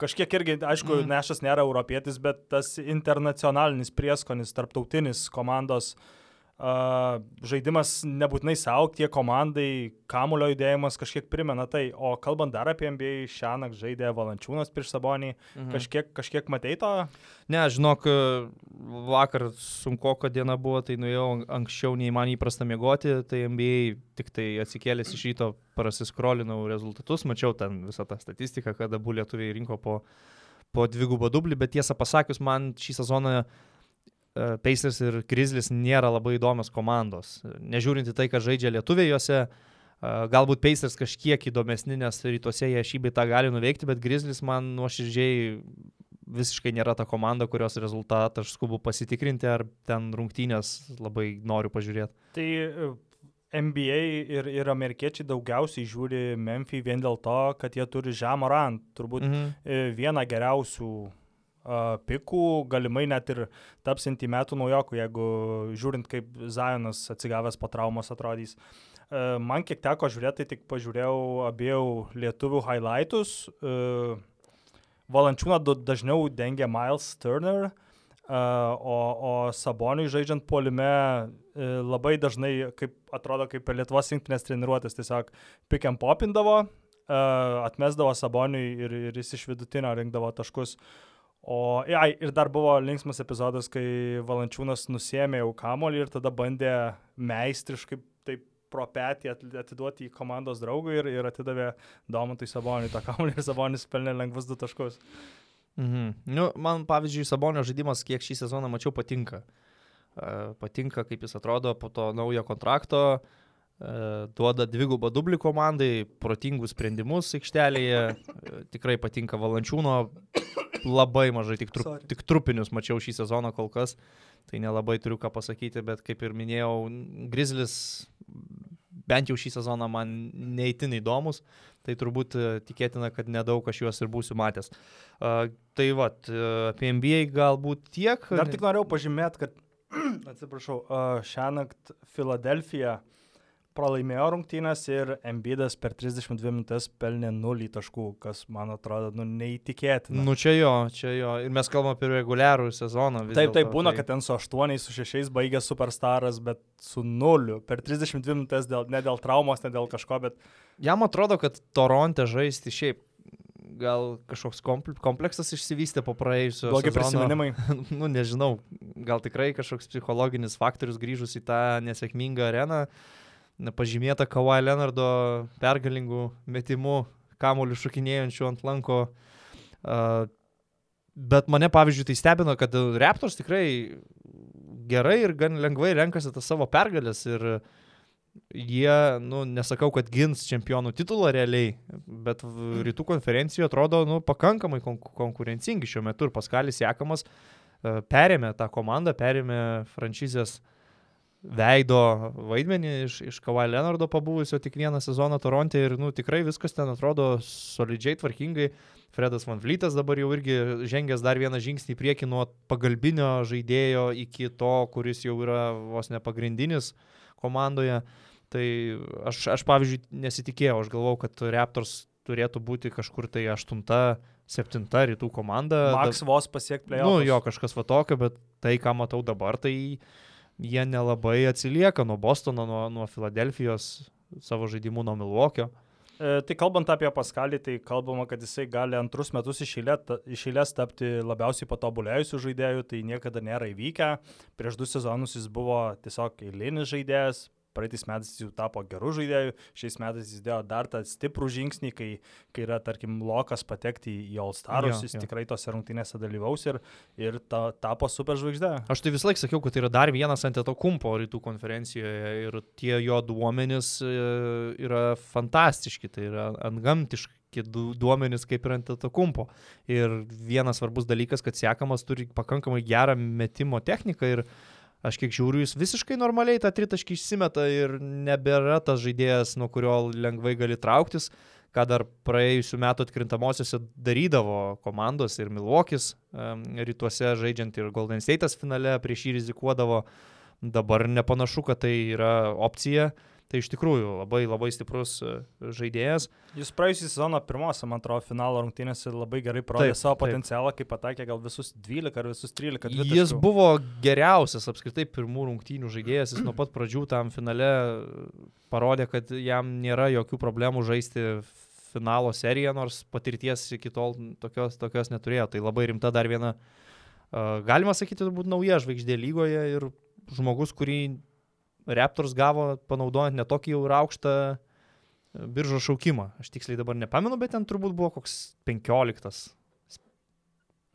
Kažkiek irgi, aišku, mm. Nešas nėra europietis, bet tas internacionalinis prieskonis, tarptautinis komandos uh, žaidimas nebūtinai savo, tie komandai, kamulio judėjimas kažkiek primena tai. O kalbant dar apie NBA, šią naktį žaidė Valančiūnas prieš Sabonį. Mhm. Kažkiek, kažkiek matei to? Ne, žinok, vakar sunku, kad diena buvo, tai nuėjau anksčiau nei man įprasta miegoti, tai NBA tik tai atsikėlęs iš ryto prasiskrolinau rezultatus, mačiau ten visą tą statistiką, kad abu lietuviai rinko po, po dvigubą dublį, bet tiesą pasakius, man šį sezoną e, Pacers ir Grizzlies nėra labai įdomios komandos. Nežiūrint į tai, kad žaidžia lietuviai juose, e, galbūt Pacers kažkiek įdomesni, nes rytuose jie šį bei tą gali nuveikti, bet Grizzlies man nuoširdžiai visiškai nėra ta komanda, kurios rezultatą aš skubu pasitikrinti, ar ten rungtynės labai noriu pažiūrėti. Tai e, NBA ir, ir amerikiečiai daugiausiai žiūri Memphį vien dėl to, kad jie turi Žemorant, turbūt Mhm. e, vieną geriausių pikų, galimai net ir tapsinti metų naujokų, jeigu žiūrint, kaip Zajonas atsigavęs po traumos atrodys. Uh, man kiek teko žiūrėti, tai tik pažiūrėjau abiejų lietuvių highlightus. Uh, Valančiūną dažniau dengia Miles Turner, uh, o, o Saboniui žaidžiant polime uh, labai dažnai, kaip atrodo, kaip per Lietuvos rinktinės treniruotės, tiesiog and popindavo, uh, atmesdavo Saboniui ir, ir jis iš vidutinio rinkdavo taškus. O ja, ir dar buvo linksmas epizodas, kai Valančiūnas nusėmė jau kamolį ir tada bandė meistriškai taip pro petį atiduoti į komandos draugui ir, ir atidavė Domantui Saboniui tą kamolį ir Sabonis pelnė lengvus du taškus. Mhm. Nu, man, pavyzdžiui, Sabonio žaidimas, kiek šį sezoną mačiau, patinka. Uh, patinka, kaip jis atrodo po to naujo kontrakto. Uh, duoda dvigubą dublį komandai, protingus sprendimus aikštelėje, e, tikrai patinka Valančiūno, labai mažai, tik, tru, Sorry. tik trupinius mačiau šį sezoną kol kas, tai nelabai turiu ką pasakyti, bet kaip ir minėjau, Grizzlis bent jau šį sezoną man neįtin įdomus, tai turbūt e, tikėtina, kad nedaug aš juos ir būsiu matęs. Uh, tai va, apie NBA galbūt tiek. Dar tik norėjau pažymėti, kad, atsiprašau, uh, šią naktį Filadelfija uh, pralaimėjo rungtynės ir Embidas per 32 minutės pelnė 0 taškų, kas man atrodo nu, neįtikėtina. Nu čia jo, čia jo. Ir mes kalbame apie reguliarų sezoną. Taip, taip, būna, tai... kad ten su 8, su 6 baigė superstaras, bet su 0 per 32 minutės, dėl, ne dėl traumos, ne dėl kažko, bet... Jam atrodo, kad Toronte žaisti šiaip gal kažkoks kompleksas išsivystė po praėjusio. Blogi prisiminimai. nu, nežinau, gal tikrai kažkoks psichologinis faktorius grįžus į tą nesėkmingą areną. Uh, pažymėta Kawhi Leonardo pergalingų metimų, kamolių šokinėjančių ant lanko. Bet mane, pavyzdžiui, tai stebino, kad Raptors tikrai gerai ir gan lengvai renkasi tas savo pergalės ir jie, nu, nesakau, kad gins čempionų titulą realiai, bet rytų konferencijoje atrodo, nu, pakankamai kon konkurencingi šiuo metu ir Paskalis Jekamas uh, perėmė tą komandą, perėmė franšizės uh, veido vaidmenį iš, iš Kawhi Leonardo pabuvusio tik vieną sezoną Toronte ir nu, tikrai viskas ten atrodo solidžiai tvarkingai. Fredas Van Vlytas dabar jau irgi žengęs dar vieną žingsnį į priekį nuo pagalbinio žaidėjo iki to, kuris jau yra vos ne pagrindinis komandoje. Tai aš, aš pavyzdžiui nesitikėjau, aš galvau, kad Raptors turėtų būti kažkur tai aštunta, septinta rytų komanda. Maks vos pasiekti play. Nu, jo, kažkas va tokio, bet tai, ką matau dabar, tai jie nelabai atsilieka nuo Bostono, nuo, nuo Filadelfijos, savo žaidimų nuo Milvokio. E, tai kalbant apie Paskalį, tai kalbama, kad jisai gali antrus metus iš eilės tapti labiausiai patobulėjusių žaidėjų, tai niekada nėra įvykę. Prieš du sezonus jis buvo tiesiog eilinis žaidėjas, praeitais metais jis jau tapo gerų žaidėjų, šiais metais jis dėjo dar tą stiprų žingsnį, kai, kai yra, tarkim, lokas patekti į All Starus, jo, jis jo. tikrai tose rungtynėse dalyvaus ir, ir ta, tapo superžvaigždė. Aš tai vis laik sakiau, kad tai yra dar vienas ant to kumpo rytų konferencijoje ir tie jo duomenys e, yra fantastiški, tai yra antgamtiški duomenys kaip ir ant to kumpo. Ir vienas svarbus dalykas, kad sekamas turi pakankamai gerą metimo techniką ir uh, Aš kiek žiūriu, jis visiškai normaliai tą tritaškį išsimeta ir nebėra tas žaidėjas, nuo kurio lengvai gali trauktis, ką dar praėjusiu metu atkrintamosiose darydavo komandos ir Milvokis rytuose žaidžiant ir Golden State'as finale prieš jį rizikuodavo. Dabar nepanašu, kad tai yra opcija. Tai iš tikrųjų labai labai stiprus e, žaidėjas. Jis praėjusią sezoną pirmosią, man atrodo, finalo rungtynėse labai gerai parodė savo taip. potencialą, kai patakė gal visus 12 ar visus 13. Dvitaškų. Jis buvo geriausias apskritai pirmų rungtynių žaidėjas, jis nuo pat pradžių tam finale parodė, kad jam nėra jokių problemų žaisti finalo seriją, nors patirties iki tol tokios, tokios neturėjo. Tai labai rimta dar viena, uh, galima sakyti, turbūt nauja žvaigždė lygoje ir žmogus, kurį Raptors gavo, panaudojant netokį jau ir aukštą e, biržo šaukimą. Aš tiksliai dabar nepamenu, bet ten turbūt buvo koks 15.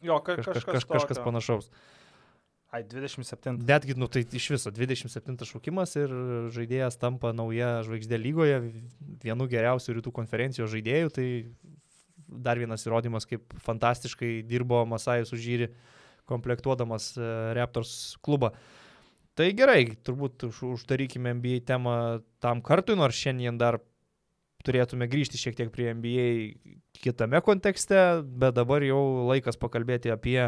Jo, ka kažkas, kažkas, kažkas panašaus. Ai, 27. Netgi, nu tai iš viso 27 šaukimas ir žaidėjas tampa nauja žvaigždė lygoje, vienu geriausių rytų konferencijos žaidėjų, tai dar vienas įrodymas, kaip fantastiškai dirbo Masajus užžyri komplektuodamas e, Raptors klubą. Uh, Tai gerai, turbūt uždarykime NBA temą tam kartui, nors šiandien dar turėtume grįžti šiek tiek prie NBA kitame kontekste, bet dabar jau laikas pakalbėti apie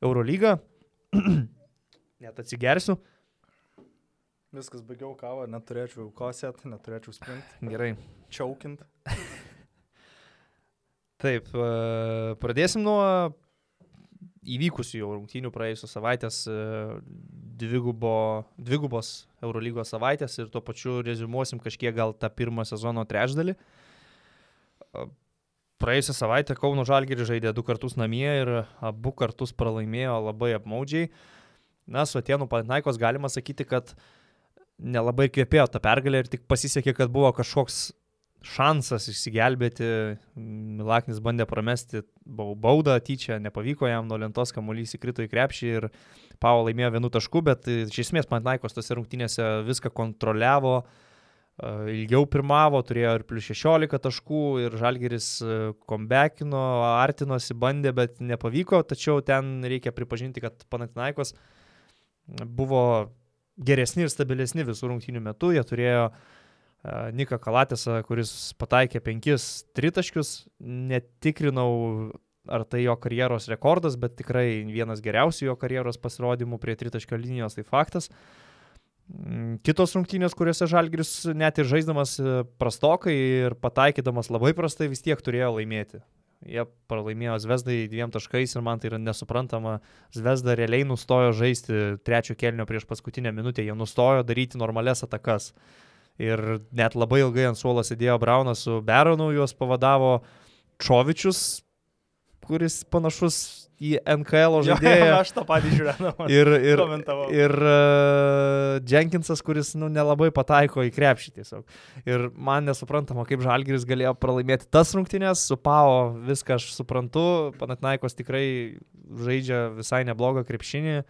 Eurolygą. Net atsigersiu. Viskas baigiau kavą, neturėčiau kosėt, neturėčiau springt, Gerai. čiaukint. Taip, e, pradėsim nuo įvykusių jau rungtynių praėjusios savaitės, e, dvigubo, dvigubos Eurolygos savaitės ir tuo pačiu rezumuosim kažkiek gal tą pirmą sezono trečdalį. E, Praėjusią savaitę Kauno Žalgirį žaidė du kartus namie ir abu kartus pralaimėjo labai apmaudžiai. Na, su Atenų Panaikos galima sakyti, kad nelabai kvėpėjo tą pergalę ir tik pasisekė, kad buvo kažkoks šansas išsigelbėti. Milaknis bandė pramesti baudą tyčia, nepavyko jam, nuo lentos kamuolys įkrito į krepšį ir Pavo laimėjo vienu tašku, bet iš esmės Panaikos tose rungtynėse viską kontroliavo. Ilgiau pirmavo, turėjo ir plus 16 taškų ir Žalgeris kombekino, artinosi, bandė, bet nepavyko, tačiau ten reikia pripažinti, kad Panatinaikos buvo geresni ir stabilesni visų rungtynių metu, jie turėjo Nika Kalatėsą, kuris pataikė penkis tritaškius, netikrinau, ar tai jo karjeros rekordas, bet tikrai vienas geriausių jo karjeros pasirodymų prie tritaškio linijos, tai faktas. Mm, kitos rungtynės, kuriuose Žalgris net ir žaisdamas e, prastokai ir pataikydamas labai prastai vis tiek turėjo laimėti. Jie pralaimėjo Zvezdai dviem taškais ir man tai yra nesuprantama. Zvezda realiai nustojo žaisti trečio kelnio prieš paskutinę minutę, jie nustojo daryti normales atakas. Ir net labai ilgai ant suolo sėdėjo Braunas su Beronu, juos pavadavo Čovičius, kuris panašus į NKL žaidėją. Jo, aš tą patį žiūrėjau. Ir, ir, komentavau. ir uh, Jenkinsas, kuris nu, nelabai pataiko į krepšį tiesiog. Ir man nesuprantama, kaip Žalgiris galėjo pralaimėti tas rungtynės, su Pao viską aš suprantu, Panatnaikos tikrai žaidžia visai neblogą krepšinį.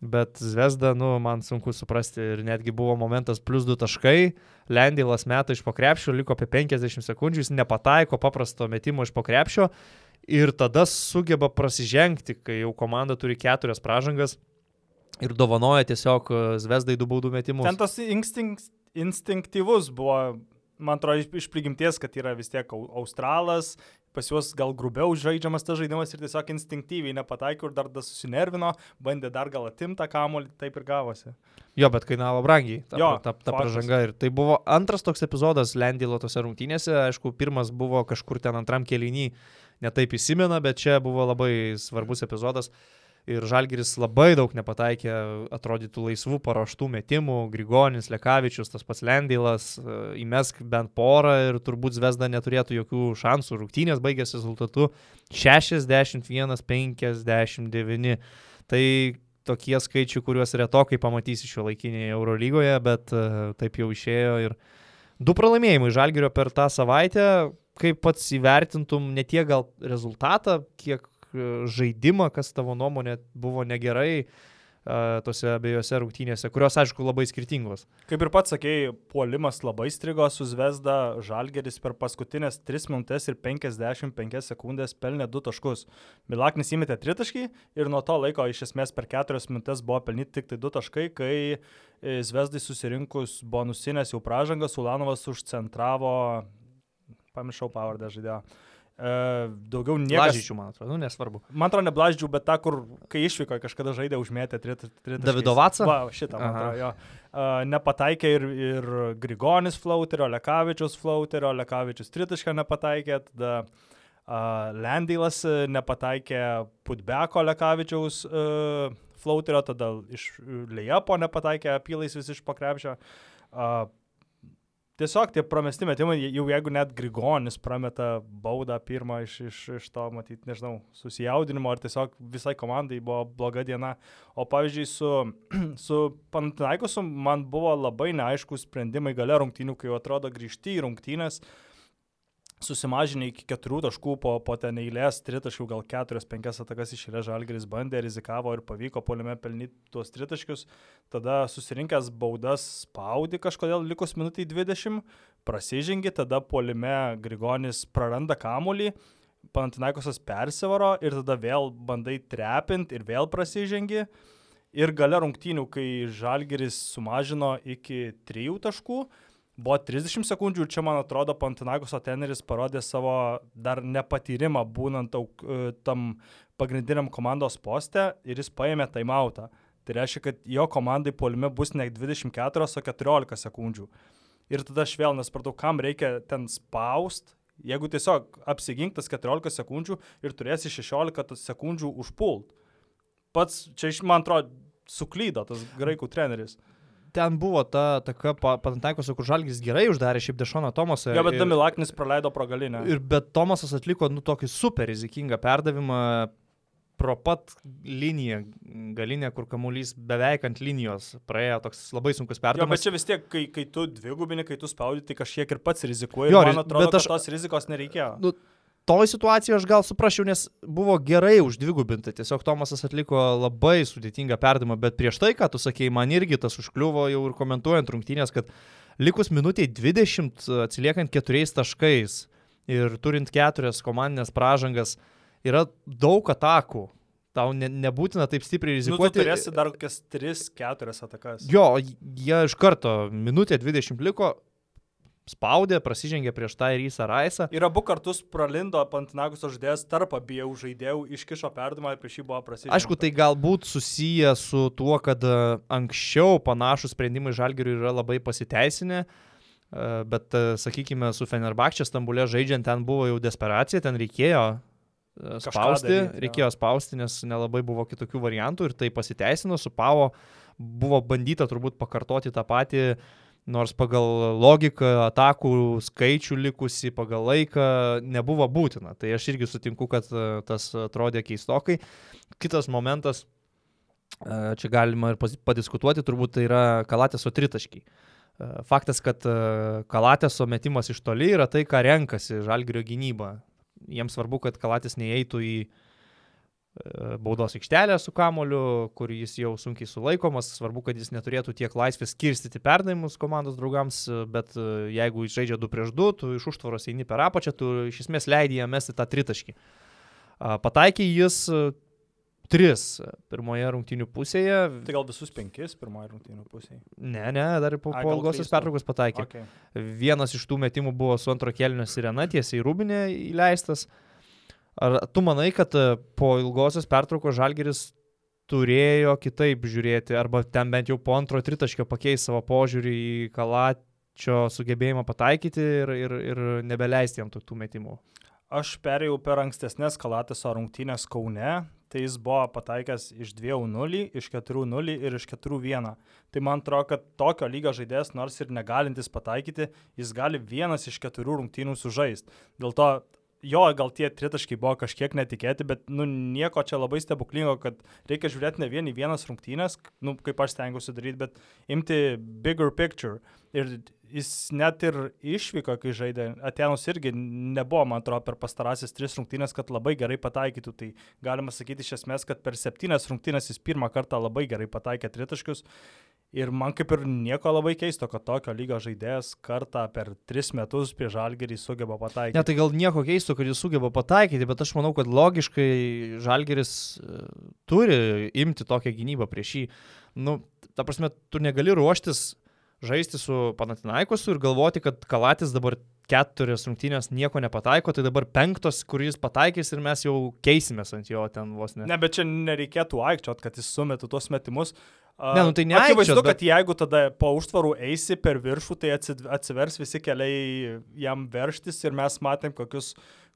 Bet Zvezda, nu, man sunku suprasti ir netgi buvo momentas plus 2 taškai, Lendylas meta iš pokrepšio, liko apie 50 sekundžių, jis nepataiko paprasto metimo iš pokrepšio ir tada sugeba prasižengti, kai jau komanda turi keturias pražangas ir dovanoja tiesiog e, Zvezdai du baudų metimus. Ten tas instinkt, instinktyvus buvo, man atrodo, iš, prigimties, kad yra vis tiek au- australas, pas juos gal grubiau žaidžiamas tas žaidimas ir tiesiog instinktyviai nepataikė ir dar dar susinervino, bandė dar gal atimtą kamolį, taip ir gavosi. Jo, bet kainavo brangiai ta, Jo, ta, ta faktas. pražanga. Ir tai buvo antras toks epizodas Lendylo tose rungtynėse. Aišku, pirmas buvo kažkur ten antram kelinį, netaip įsimena, bet čia buvo labai svarbus epizodas. Ir Žalgiris labai daug nepataikė, atrodytų laisvų paruoštų metimų. Grigonis, Lekavičius, tas pats Lendylas, e, įmesk bent porą ir turbūt Zvezda neturėtų jokių šansų. Rungtynės baigėsi rezultatu 61-59. Tai tokie skaičiai, kuriuos retokai pamatysi šio laikinėje Eurolygoje, bet uh, taip jau išėjo ir du pralaimėjimai Žalgirio per tą savaitę, kaip pats įvertintum ne tiek gal rezultatą, kiek žaidimą, kas tavo nuomonė buvo negerai tose abiejose rungtynėse, kurios aišku labai skirtingos. Kaip ir pats sakėjai, puolimas labai strigo su Zvezda, Žalgeris per paskutinės 3 minutės ir 55 sekundės pelnė 2 taškus. Milaknis įmetė 3 taškai ir nuo to laiko iš esmės per 4 minutės buvo pelnyti tik tai 2 taškai, kai e, Zvezdai susirinkus bonusinės jau pražangas, Ulanovas užcentravo, pamiršau pavardę žaidėjo. E, daugiau niekas. Lažyčių, man atrodo, nu, nesvarbu. Man atrodo, neblaždžių, bet ta, kur kai išvyko, kažkada žaidė, užmėtė 3 taškai. Davido Vacą? Va, šitą, man atrodo, jo. Uh, nepataikė ir, ir Grigonis flauterio, Lekavičius flauterio, Lekavičius tritašką nepataikė, tada uh, Lendylas nepataikė Putbeko Lekavičiaus uh, flauterio, tada iš Lejapo nepataikė apylais vis iš pakrepšio. Uh, Tiesiog tie pramesti metimai, jau jeigu net Grigonis prameta baudą pirmą iš, iš, iš to, matyt, nežinau, susijaudinimo, ar tiesiog visai komandai buvo bloga diena. O pavyzdžiui, su, su Pantinaikosu man buvo labai neaiškus sprendimai gale rungtynių, kai jau atrodo grįžti į rungtynės, susimažinę iki keturių taškų po, po ten eilės, tritaškių, gal keturias, penkias atakas išėlė Žalgeris bandė, rizikavo ir pavyko poliame pelnyti tuos tritaškius. Tada susirinkęs baudas spaudi kažkodėl likus minutį 20, prasižengi, tada polime Grigonis praranda kamolį, Pantinaikosas persivaro ir tada vėl bandai trepinti ir vėl prasižengi. Ir gale rungtynių, kai Žalgeris sumažino iki trijų taškų, buvo 30 sekundžių ir čia, man atrodo, Pantinakoso teneris parodė savo dar nepatyrimą būnant auk, e, tam pagrindiniam komandos poste ir jis paėmė taimautą. Tai reiškia, kad jo komandai polime bus ne 24, o 14 sekundžių. Ir tada aš vėl nesupratau, kam reikia ten spaust, jeigu tiesiog apsiginktas 14 sekundžių ir turėsi 16 sekundžių užpult. Pats čia, man atrodo, suklydo tas graikų treneris ten buvo ta taka Panataikos, kur Žalgis gerai uždarė šiaip Dešoną Tomasą. Jo, bet Damilaknis praleido pro galinę. Ir bet Tomasas atliko, nu, tokį super rizikingą perdavimą pro pat liniją galinę, kur kamuolys beveik ant linijos praėjo toks labai sunkus perdavimas. Jo, bet čia vis tiek, kai, kai tu dvigubini, kai tu spaudi, tai kažkiek ir pats rizikuoji. Jo, man atrodo, bet aš, tos rizikos nereikėjo. Nu, toj situacijoje aš gal suprasčiau, nes buvo gerai uždvigubinta, tiesiog Tomasas atliko labai sudėtingą perdavimą, bet prieš tai, ką tu sakėjai, man irgi tas užkliuvo jau ir komentuojant rungtynės, kad likus minutiai 20 atsiliekant keturiais taškais ir turint keturias komandinės pražangas, yra daug atakų. Tau ne, nebūtina taip stipriai rizikuoti. Nu, tu turėsi dar kokias 3-4 atakas. Jo, jie iš karto minutė 20 liko, spaudė, prasižengė prieš tą ir įsą raisą. Ir abu kartus pralindo Pantinagus žaidėjas tarp abiejų žaidėjų, iškišo perdimą ir prieš jį buvo prasižengęs. Aišku, tai galbūt susiję su tuo, kad e, anksčiau panašus sprendimai Žalgiriui yra labai pasiteisinę. E, bet, e, sakykime, su Fenerbakčia Stambulė žaidžiant ten buvo jau desperacija, ten reikėjo spausti, daryti, reikėjo spausti, nes nelabai buvo kitokių variantų ir tai pasiteisino, su Pavo buvo bandyta turbūt pakartoti tą patį uh, nors pagal logiką, atakų skaičių likusi, pagal laiką nebuvo būtina. Tai aš irgi sutinku, kad e, tas atrodė keistokai. Kitas momentas, e, čia galima ir padiskutuoti, turbūt tai yra Kalatėso tritaškiai. E, faktas, kad Kalatėso metimas iš toli yra tai, ką renkasi Žalgirio gynyba. Jiems svarbu, kad Kalatės neįeitų į uh, baudos aikštelę su kamoliu, kur jis jau sunkiai sulaikomas, svarbu, kad jis neturėtų tiek laisvės skirstyti perdavimus komandos draugams, bet e, jeigu jis žaidžia 2 prieš 2, tu iš užtvaros eini per apačią, tu iš esmės leidai jam mesti tą tritaškį. Pataikė jis 3 e, pirmoje rungtynių pusėje. Tai gal visus 5 pirmoje rungtynių pusėje? Ne, ne, dar po, po ilgosios pertraukos pataikė. Okay. Vienas iš tų metimų buvo su antro kelnio sirena tiesiai į rūbinę įleistas. Uh, Ar tu manai, kad e, po ilgosios pertraukos Žalgeris turėjo kitaip žiūrėti, arba ten bent jau po antro tritaškio pakeis savo požiūrį į Kalačio sugebėjimą pataikyti ir, ir, ir nebeleisti jam tokių metimų? Aš perėjau per ankstesnės Kalatiso rungtynės Kaune, tai jis buvo pataikęs iš 2-0, iš 4-0 ir iš 4-1. Tai man atrodo, kad tokio lygio žaidėjas, nors ir negalintis pataikyti, jis gali vienas iš keturių rungtynių sužaisti. Dėl to jo, gal tie tritaškai buvo kažkiek netikėti, bet nu, nieko čia labai stebuklingo, kad reikia žiūrėti ne vien į vienas rungtynės, nu, kaip aš stengiuosi daryti, bet imti bigger picture. Ir jis net ir išvyko, kai žaidė Atenus irgi nebuvo, man atrodo, per pastarasis tris rungtynės, kad labai gerai pataikytų. Tai galima sakyti iš esmės, kad per septynes rungtynės jis pirmą kartą labai gerai pataikė tritaškius. Ir man kaip ir nieko labai keisto, kad tokio lygio žaidėjas kartą per tris metus prie žalgerį sugeba pataikyti. Ne, tai gal nieko keisto, kad jis sugeba pataikyti, bet aš manau, kad logiškai žalgeris e, turi imti tokią gynybą prieš jį. Nu, ta prasme, tu negali ruoštis žaisti su Panatinaikosu ir galvoti, kad Kalatis dabar keturias rungtynės nieko nepataiko, tai dabar penktos, kuris pataikys ir mes jau keisimės ant jo ten vos ne. Ne, bet čia nereikėtų aikčiot, kad jis sumetų tuos metimus. Ne, nu tai ne. Akivaizdu, bet... kad jeigu tada po užtvarų eisi per viršų, tai atsivers visi keliai jam verštis ir mes matėm, kokius,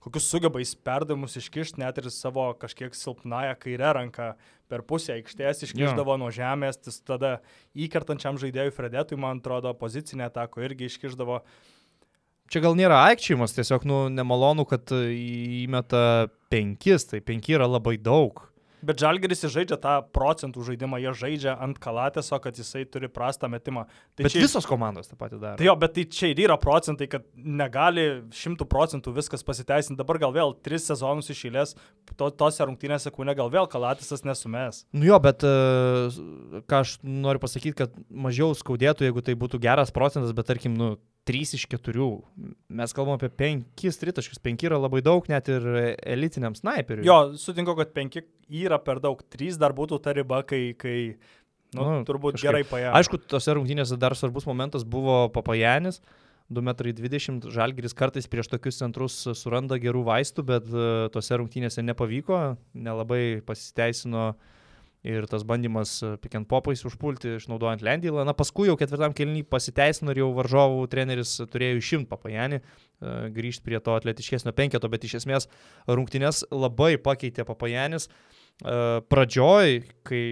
kokius sugeba jis perdavimus iškišti, net ir savo kažkiek silpnąją kairę ranką per pusę aikštės iškišdavo ja. nuo žemės, tas tada įkertančiam žaidėjui Fredetui, man atrodo, pozicinė atako irgi iškišdavo. Čia gal nėra aikčiamas, tiesiog nu, nemalonu, kad įmeta penkis, tai penki yra labai daug. Bet Žalgeris žaidžia tą procentų žaidimą, jie žaidžia ant kalatėso, kad jisai turi prastą metimą. Tai bet čia, visos komandos tą patį daro. Tai jo, bet tai čia ir yra procentai, kad negali šimtų procentų viskas pasiteisinti. Dabar gal vėl tris sezonus išėlės, to, tose rungtynėse kūne gal vėl kalatėsas nesumės. Nu jo, bet uh, ką aš noriu pasakyti, kad mažiau skaudėtų, jeigu tai būtų geras procentas, bet tarkim, nu, 3 iš 4. Mes kalbam apie 5 tritaškius, 5 yra labai daug net ir elitiniam snaiperiui. Jo, sutinku, kad 5 yra per daug, 3 dar būtų ta riba, kai, kai Nu, Nu, turbūt kažkaip. gerai paėjo. Aišku, tose rungtynėse dar svarbus momentas buvo Papajanis. 2,20 m žalgeris kartais prieš tokius centrus suranda gerų vaistų, bet e, tose rungtynėse nepavyko, nelabai pasiteisino ir tas bandymas e, pick and popais užpulti, išnaudojant Lendylą. Na, paskui jau ketvirtam kelnį pasiteisino ir jau varžovų treneris turėjo išimti Papajanį, e, grįžti prie to atletiškesnio penketo, bet iš esmės rungtynės labai pakeitė Papajanis. E, Pradžioj, kai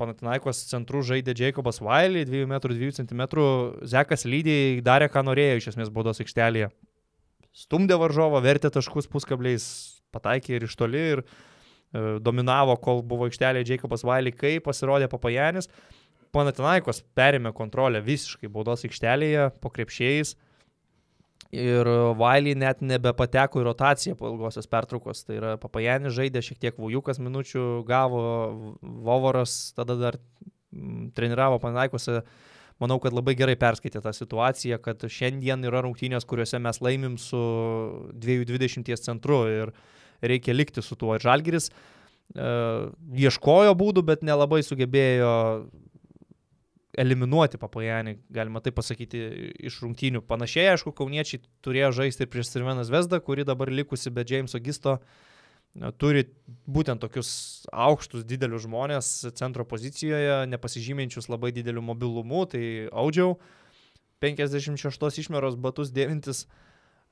Panatinaikos centrų žaidė Jacobas Wiley, 2 m 2 cm, Zekas lygiai darė, ką norėjo iš esmės baudos aikštelėje. Stumdė varžovą, vertė taškus puskabliais, pataikė ir iš toli ir e, dominavo, kol buvo aikštelėje Jacobas Wiley, kai pasirodė Papajanis. Panatinaikos perėmė kontrolę visiškai baudos aikštelėje po krepšiais ir Wiley net nebepateko į rotaciją po ilgosios pertraukos. Tai yra Papajanis žaidė šiek tiek Vujukas minučių, gavo Vovoras, tada dar treniravo Panatinaikose. Manau, kad labai gerai perskaitė tą situaciją, kad šiandien yra rungtynės, kuriuose mes laimim su 220 centru ir reikia likti su tuo. Ir Žalgiris e, ieškojo būdų, bet nelabai sugebėjo eliminuoti Papajanį, galima taip pasakyti, iš rungtynių. Panašiai, aišku, kauniečiai turėjo žaisti ir prieš Sirveną Vesdą, kuri dabar likusi be Jameso Gisto na, turi būtent tokius aukštus, didelius žmonės centro pozicijoje, nepasižyminčius labai dideliu mobilumu, tai audžiau 56 išmeros batus dėvintis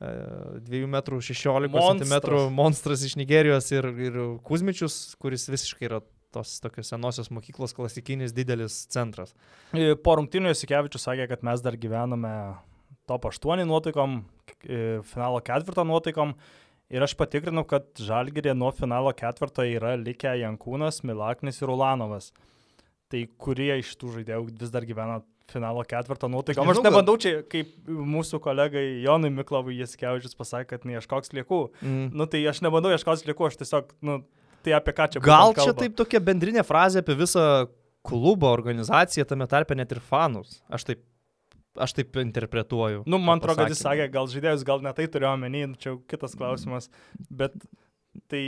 2 m 16 Monstras. cm monstras iš Nigerijos ir, ir Kuzmičius, kuris visiškai yra tos tokios senosios mokyklos klasikinis didelis centras. E, Po rungtynių Jasikevičius sakė, kad mes dar gyvename top 8 nuotaikom, e, finalo ketvirto nuotaikom. Ir aš patikrinau, kad Žalgirė nuo finalo ketvirto yra likę Jankūnas, Milaknis ir Ulanovas. Tai kurie iš tų žaidėjų vis dar gyvena finalo ketvirto nuotaikom? Aš gal- nebandau čia, kaip mūsų kolegai Jonui Miklovui Jasikevičius pasakė, kad neieškoks liekų. Mm. Nu tai aš nebandau ieškoti liekų, aš tiesiog, nu, tai apie ką čia Gal būtent čia taip tokia bendrinė frazė apie visą klubą, organizaciją, tame tarpe net ir fanus. Aš taip, aš taip interpretuoju. Nu, man atrodo, kad jis sakė, gal žaidėjus, gal netai turėjo omeny, nu, čia kitas klausimas, bet tai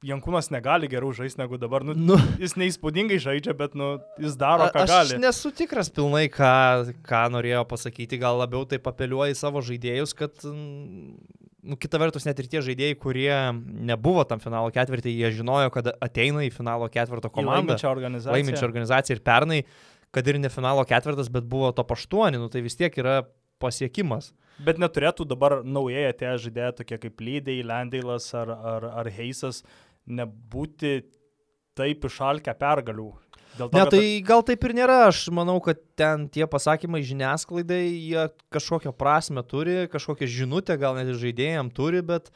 Jankūnas negali geriau žaisti negu dabar. Nu, Nu, jis neįspūdingai žaidžia, bet nu, jis daro, ką aš gali. nesu tikras pilnai, ką, ką norėjo pasakyti. Gal labiau tai papeliuoja į savo žaidėjus, kad, mm, nu, kita vertus, net ir tie žaidėjai, kurie nebuvo tam finalo ketvirtį, jie žinojo, kad ateina į finalo ketvirto komandą. Laiminčią organizaciją. laiminčią organizaciją ir pernai, kad ir ne finalo ketvirtas, bet buvo to paštuoni, nu tai vis tiek yra pasiekimas. Bet neturėtų dabar naujai atėję žaidėjai tokie kaip Lydėjai, Landailas ar, ar, ar Heisas nebūti taip išalkę pergalių. Dėl to, Ne, kad- tai gal taip ir nėra, aš manau, kad ten tie pasakymai žiniasklaidai, jie kažkokią prasme turi, kažkokią žinutę gal net ir žaidėjams turi, bet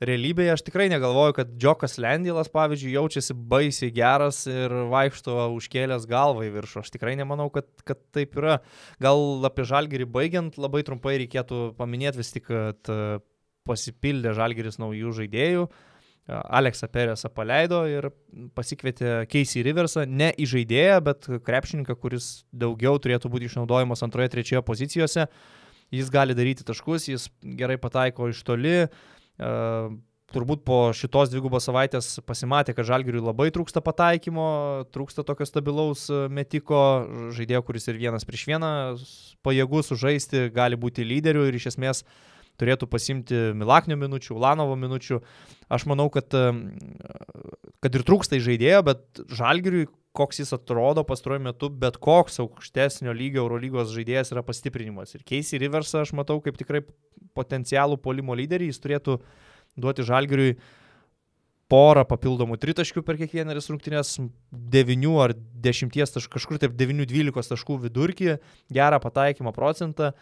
realybėje aš tikrai negalvoju, kad Džokas Lendilas, pavyzdžiui, jaučiasi baisiai geras ir vaikšto užkėlęs galvą į viršų. Aš tikrai nemanau, kad, kad taip yra. Gal apie žalgerį baigiant labai trumpai reikėtų paminėti vis tik, kad e, pasipildė žalgeris naujų žaidėjų. Aleksą Peresą paleido ir pasikvietė Casey Riversą, ne į žaidėją, bet krepšininką, kuris daugiau turėtų būti išnaudojamas antroje, trečioje pozicijose. Jis gali daryti taškus, jis gerai pataiko iš toli. Uh, turbūt po šitos dvigubos savaitės pasimatė, kad Žalgiriui labai trūksta pataikymo, trūksta tokio stabilaus e, metiko, žaidėjo, kuris ir vienas prieš vieną pajėgus sužaisti, gali būti lyderiu ir iš esmės turėtų pasimti Milaknio minučių, Ulanovo minučių. Aš manau, kad, kad ir trūksta žaidėjo, bet Žalgiriui, koks jis atrodo pastaruoju metu, bet koks aukštesnio lygio Eurolygos žaidėjas yra pastiprinimas. Ir Casey Riversą aš matau kaip tikrai potencialų polimo lyderį, jis turėtų duoti Žalgiriui porą papildomų tritaškių per kiekvienas rungtynės, 9 ar 10 taškų, kažkur taip 9-12 taškų vidurkį, gerą pataikymo procentą.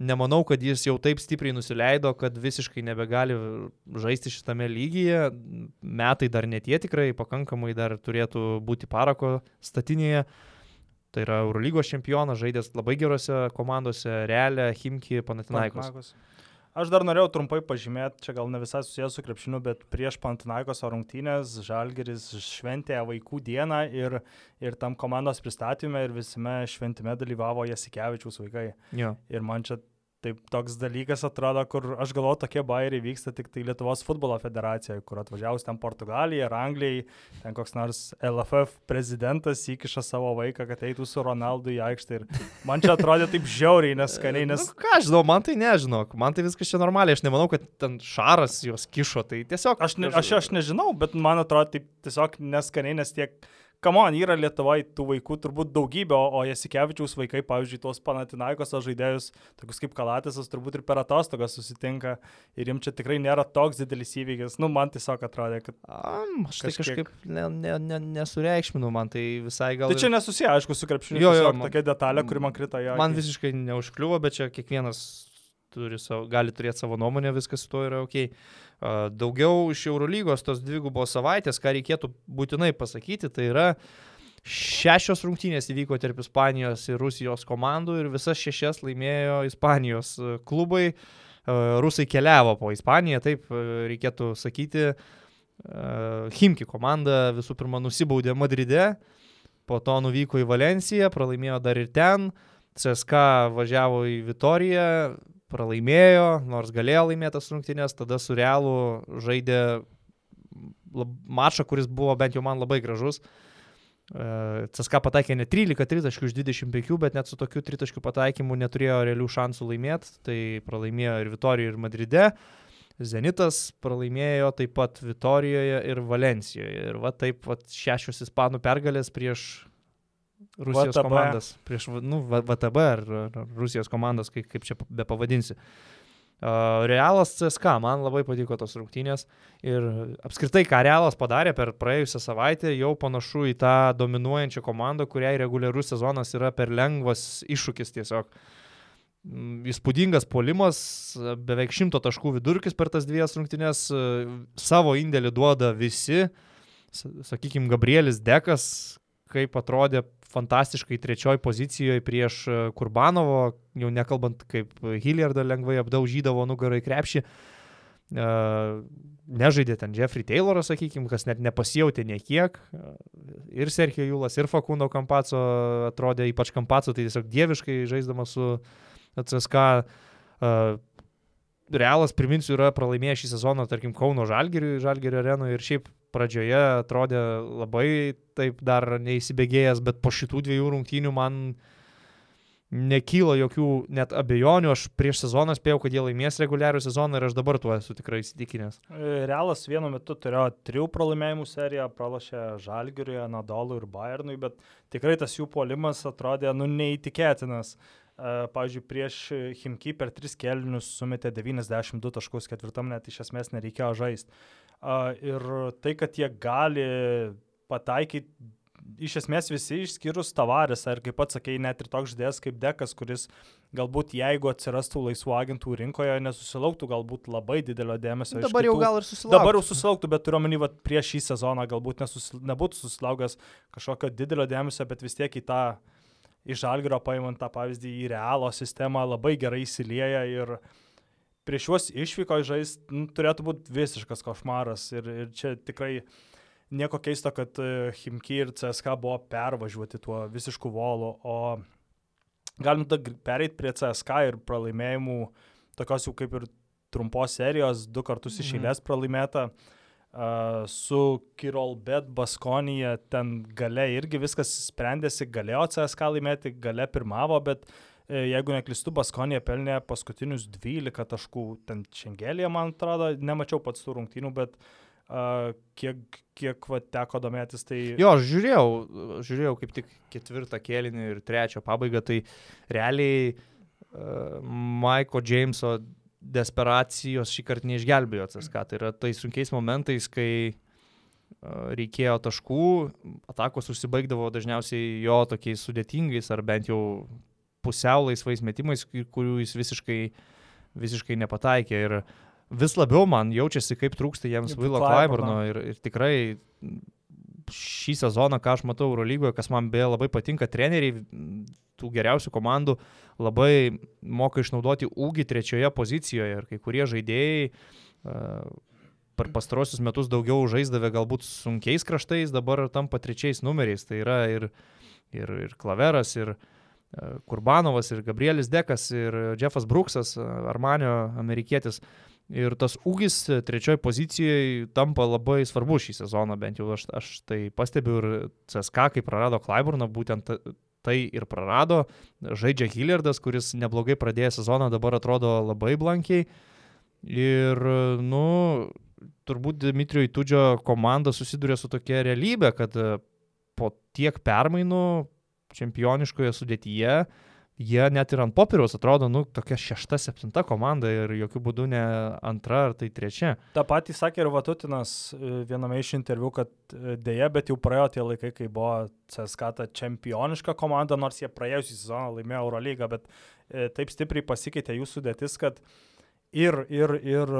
Nemanau, kad jis jau taip stipriai nusileido, kad visiškai nebegali žaisti šitame lygyje. Metai dar netie tikrai, pakankamai dar turėtų būti parako statinėje. Tai yra Eurolygos čempionas, žaidęs labai gerose komandose, Realė, Himki, Panatinaikos. Aš dar norėjau trumpai pažymėti, čia gal ne visai susijęs su krepšiniu, bet prieš Pantinaikos rungtynės Žalgeris šventė vaikų dieną ir, ir tam komandos pristatymė ir visame šventime dalyvavo Jasikevičiaus vaikai. Jo. Ir man čia taip toks dalykas atrodo, kur aš galvoju, tokie bairiai vyksta tik tai Lietuvos futbolo federacijoje, kur atvažiavus ten Portugalija ar Anglijai, ten koks nors LFF prezidentas įkiša savo vaiką, kad eitų su Ronaldu į aikštę. Ir man čia atrodė taip žiauriai, neskaniai, nes... Nu, ką aš žinau, man tai nežinau, man tai viskas čia normaliai, aš nemanau, kad ten šaras juos kišo, tai tiesiog... Aš, ne, aš, aš nežinau, bet man atrodo taip tiesiog neskaniai, nes tiek kamon, yra Lietuvoje tų vaikų turbūt daugybė, o, Jasikevičiaus vaikai, pavyzdžiui, tuos Panatinaikos žaidėjus, tokius kaip Kalatisas, turbūt ir per atostogas susitinka ir jiems čia tikrai nėra toks didelis įvykis. Nu, man tiesiog atrodė, kad... Am, aš tai kažkiek, kažkaip ne, ne, ne, nesureikšminu, man tai visai gal... Tai čia nesusiję, aišku, su krepšiniu. Jo, jo, man, tokia detalė, kuri man krito jo. Man visiškai neužkliuvo, bet čia kiekvienas savo, gali turėti savo nuomonę, viskas su to yra ok. Daugiau iš Eurolygos tos dvigubos savaitės, ką reikėtų būtinai pasakyti, tai yra šešios rungtynės įvyko tarp Ispanijos ir Rusijos komandų ir visas šešias laimėjo Ispanijos klubai. Rusai keliavo po Ispaniją, taip reikėtų sakyti. Himki komanda visų pirma nusibaudė Madride, po to nuvyko į Valenciją, pralaimėjo dar ir ten. CSK važiavo į Vitoriją, pralaimėjo, nors galėjo laimėtas rungtynės, tada su Realu žaidė lab, mačą, kuris buvo bent jau man labai gražus. E, CSK pataikė ne 13 tritaškių iš 25, bet net su tokiu tritaškių pataikymu neturėjo realių šansų laimėti, tai pralaimėjo ir Vitorijoje, ir Madride. Zenitas pralaimėjo taip pat Vitorijoje ir Valencijoje. Ir va taip va, šešios ispanų pergalės prieš Rusijos VTB. komandas, prieš nu, VTB ar, ar Rusijos komandas, kaip, kaip čia be pavadinsi. Uh, Realas CSK, man labai patiko tos rungtynės ir apskritai, ką Realas padarė per praėjusią savaitę, jau panašu į tą dominuojančią komandą, kuriai reguliarus sezonas yra per lengvas iššūkis tiesiog. Mm, įspūdingas polimas, beveik šimto taškų vidurkis per tas dviejas rungtynės, savo indėlį duoda visi, sakykime, Gabrielis Dekas, kaip atrodė fantastiškai trečioj pozicijoje prieš e, Kurbanovo, jau nekalbant kaip Hilliardą lengvai apdaužydavo nugarą į krepšį. Uh, nežaidė ten Jeffrey Tayloras, sakykime, kas net nepasijautė niekiek. Ir Sergio Julas, ir Fakundo Kampaco atrodė, ypač Kampaco, tai tiesiog dieviškai žaisdamas su CSK. Realas, priminsiu, yra pralaimėjęs šį sezoną, tarkim, Kauno Žalgiriui, Žalgirio arenoje ir šiaip pradžioje atrodė labai taip dar neįsibėgėjęs, bet po šitų dviejų rungtynių man nekyla jokių net abejonių. Aš prieš sezoną spėjau, kad jie laimės reguliarių sezoną ir aš dabar tuo esu tikrai įsitikinęs. Realas vienu metu turėjo trijų pralaimėjimų seriją, pralašė Žalgiriui, Nadalui ir Bayernui, bet tikrai tas jų polimas atrodė nu neįtikėtinas. Pavyzdžiui, prieš Himki per tris kelnius sumetė 92 taškus, ketvirtam net iš esmės nereikėjo žaisti. Ir tai, kad jie gali pataikyti iš esmės visi išskyrus Tavares, ar kaip pats sakei, net ir toks žodės kaip Dekas, kuris galbūt jeigu atsirastų laisvų agentų rinkoje, nesusilauktų galbūt labai didelio dėmesio. Dabar jau gal ir susilauktų. Dabar jau susilauktų, bet turiu omeny, prieš šį sezoną galbūt nesusil... nebūtų susilaukęs kažkokio didelio dėmesio, bet vis tiek į tą iš Algiro paimant tą pavyzdį į realo sistemą labai gerai įsilieja ir prieš juos išvyko žaisti nu, turėtų būti visiškas košmaras ir, ir čia tikrai nieko keisto, kad e, Himki ir CSK buvo pervažiuoti tuo visišku volu, o galim tada pereiti prie CSK ir pralaimėjimų, tokios jau kaip ir trumpos serijos, du kartus iš mhm. eilės pralaimėta. Uh, su Kirolbet Baskonija ten gale irgi viskas sprendėsi, galėjo CSK laimėti, gale pirmavo, bet uh, jeigu neklistu, Baskonija pelnė paskutinius 12 taškų, ten Šengelėje, man atrodo, nemačiau pats tų rungtynių, bet uh, kiek, kiek va, teko domėtis, tai... Jo, aš žiūrėjau, žiūrėjau kaip tik ketvirtą kėlinį ir trečią pabaigą, tai realiai uh, Maiko Jameso desperacijos šį kartą neišgelbėjo CSK. Tai yra tais sunkiais momentais, kai reikėjo taškų, atakos užsibaigdavo dažniausiai jo tokiais sudėtingais ar bent jau pusiau laisvais metimais, kurių jis visiškai, visiškai nepataikė. Ir vis labiau man jaučiasi, kaip trūksta jiems Vilo Klaiburno ir, ir tikrai šį sezoną, ką aš matau Eurolygoje, kas man beje labai patinka, treneriai tų geriausių komandų labai moka išnaudoti ūgį trečioje pozicijoje ir kai kurie žaidėjai uh, per pastarosius metus daugiau žaisdavę galbūt sunkiais kraštais, dabar tampa trečiais numeriais. Tai yra ir, ir, ir klaveras, ir, Kurbanovas ir Gabrielis Dekas ir Jeffas Brooksas, Armanio amerikietis. Ir tas ūgis trečioji pozicijoje tampa labai svarbu šį sezoną, bent jau aš, aš tai pastebiu ir CSK, kai prarado Klaiburną, būtent tai ir prarado. Žaidžia Hillardas, kuris neblogai pradėjo sezoną, dabar atrodo labai blankiai. Ir, nu, turbūt Dmitrijui Tudžio komanda susiduria su tokia realybė, kad po tiek permainų čempioniškoje sudėtyje jie net ir ant popieriaus atrodo, nu, tokia šešta, septinta komanda ir jokių būdų ne antra ar tai trečia. Ta patį sakė ir Vatutinas e, viename iš interviu, kad e, dėja, bet jau praėjo tie laikai, kai buvo CSK ta čempioniška komanda, nors jie praėjusią sezoną laimėjo Eurolygą, bet e, taip stipriai pasikeitė jų sudėtis, kad ir, ir, ir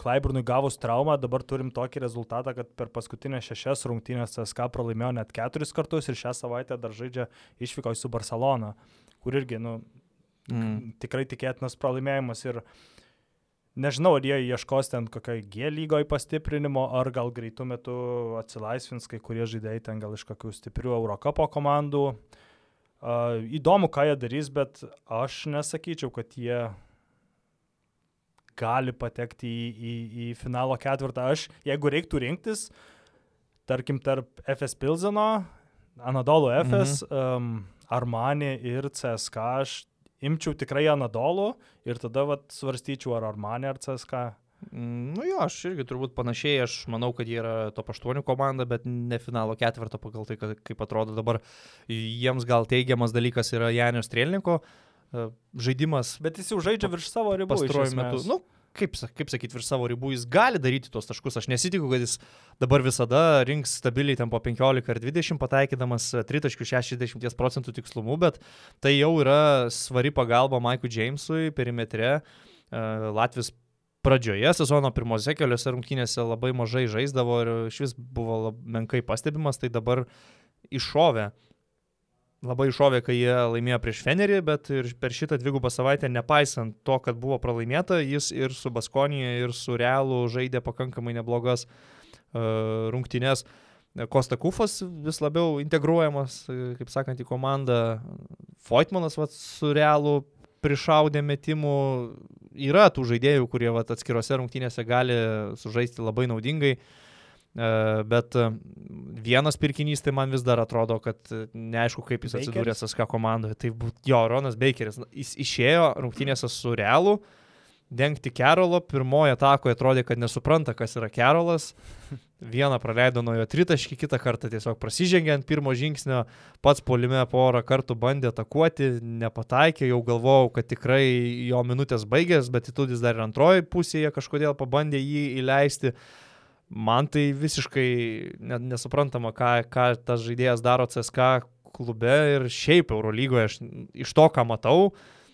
Klaiburnui gavus traumą, dabar turim tokį rezultatą, kad per paskutinę šešias rungtynės CSK pralaimėjo net keturis kartus ir šią savaitę dar žaidžia išvyko su Barcelona kur irgi, nu, mm. tikrai tikėtinas pralaimėjimas ir nežinau, ar jie ieškos ten kokioje G lygoje pastiprinimo, ar gal greitų metų atsilaisvins kai kurie žaidėjai ten gal iš kokių stiprių Eurocapo komandų. Uh, įdomu, ką jie darys, bet aš nesakyčiau, kad jie gali patekti į, į, į finalo ketvirtą. Aš, jeigu reiktų rinktis, tarkim, tarp FS Pilzeno, Anadolo FS, mhm. um, Armani ir CSK, aš imčiau tikrai Anadolu ir tada vat, svarstyčiau ar Armani ar CSK. Mm, nu jo, aš irgi turbūt panašiai, aš manau, kad jie yra top 8 komanda, bet ne finalo ketvirto pagal tai, kaip atrodo dabar. Jiems gal teigiamas dalykas yra Janio Strelniko e, žaidimas. Bet jis jau žaidžia virš savo ribų. Pastaruoju metu. Nu, kaip, kaip sakyti, virš savo ribų, jis gali daryti tuos taškus. Aš nesitikiu, kad jis dabar visada rinks stabiliai ten po 15 ar 20 pataikydamas 3.60 procentų tikslumu, bet tai jau yra svari pagalba Maikui Jamesui perimetre. E, Latvijas pradžioje sezono pirmose keliose rungtynėse labai mažai žaisdavo ir iš vis buvo menkai pastebimas, tai dabar iššovė labai iššovė, kai jie laimėjo prieš Fenerį, bet ir per šitą dvigubą savaitę, nepaisant to, kad buvo pralaimėta, jis ir su Baskonija, ir su Realu žaidė pakankamai neblogas uh, rungtynės. Kosta Kufas vis labiau integruojamas, kaip sakant, į komandą. Foitmanas vat, su Realu prišaudė metimų. Yra tų žaidėjų, kurie vat, atskirose rungtynėse gali sužaisti labai naudingai. Uh, E, bet e, vienas pirkinys tai man vis dar atrodo, kad e, neaišku, kaip jis atsidūrė SSK komandoje. Tai būt, jo, Ronas Bakeris. Jis išėjo rungtynėse su Realu, dengti Kerolo, pirmoje atakoje atrodė, kad nesupranta, kas yra Kerolas. Vieną praleido nuo jo tritaškį, kitą kartą tiesiog prasižengė ant pirmo žingsnio, pats polime porą kartų bandė atakuoti, nepataikė, jau galvojau, kad tikrai jo minutės baigės, bet Itudis dar ir antroji pusėje kažkodėl pabandė jį įleisti. Man tai visiškai nesuprantama, ką, ką tas žaidėjas daro CSK klube ir šiaip Eurolygoje. Aš iš to, ką matau,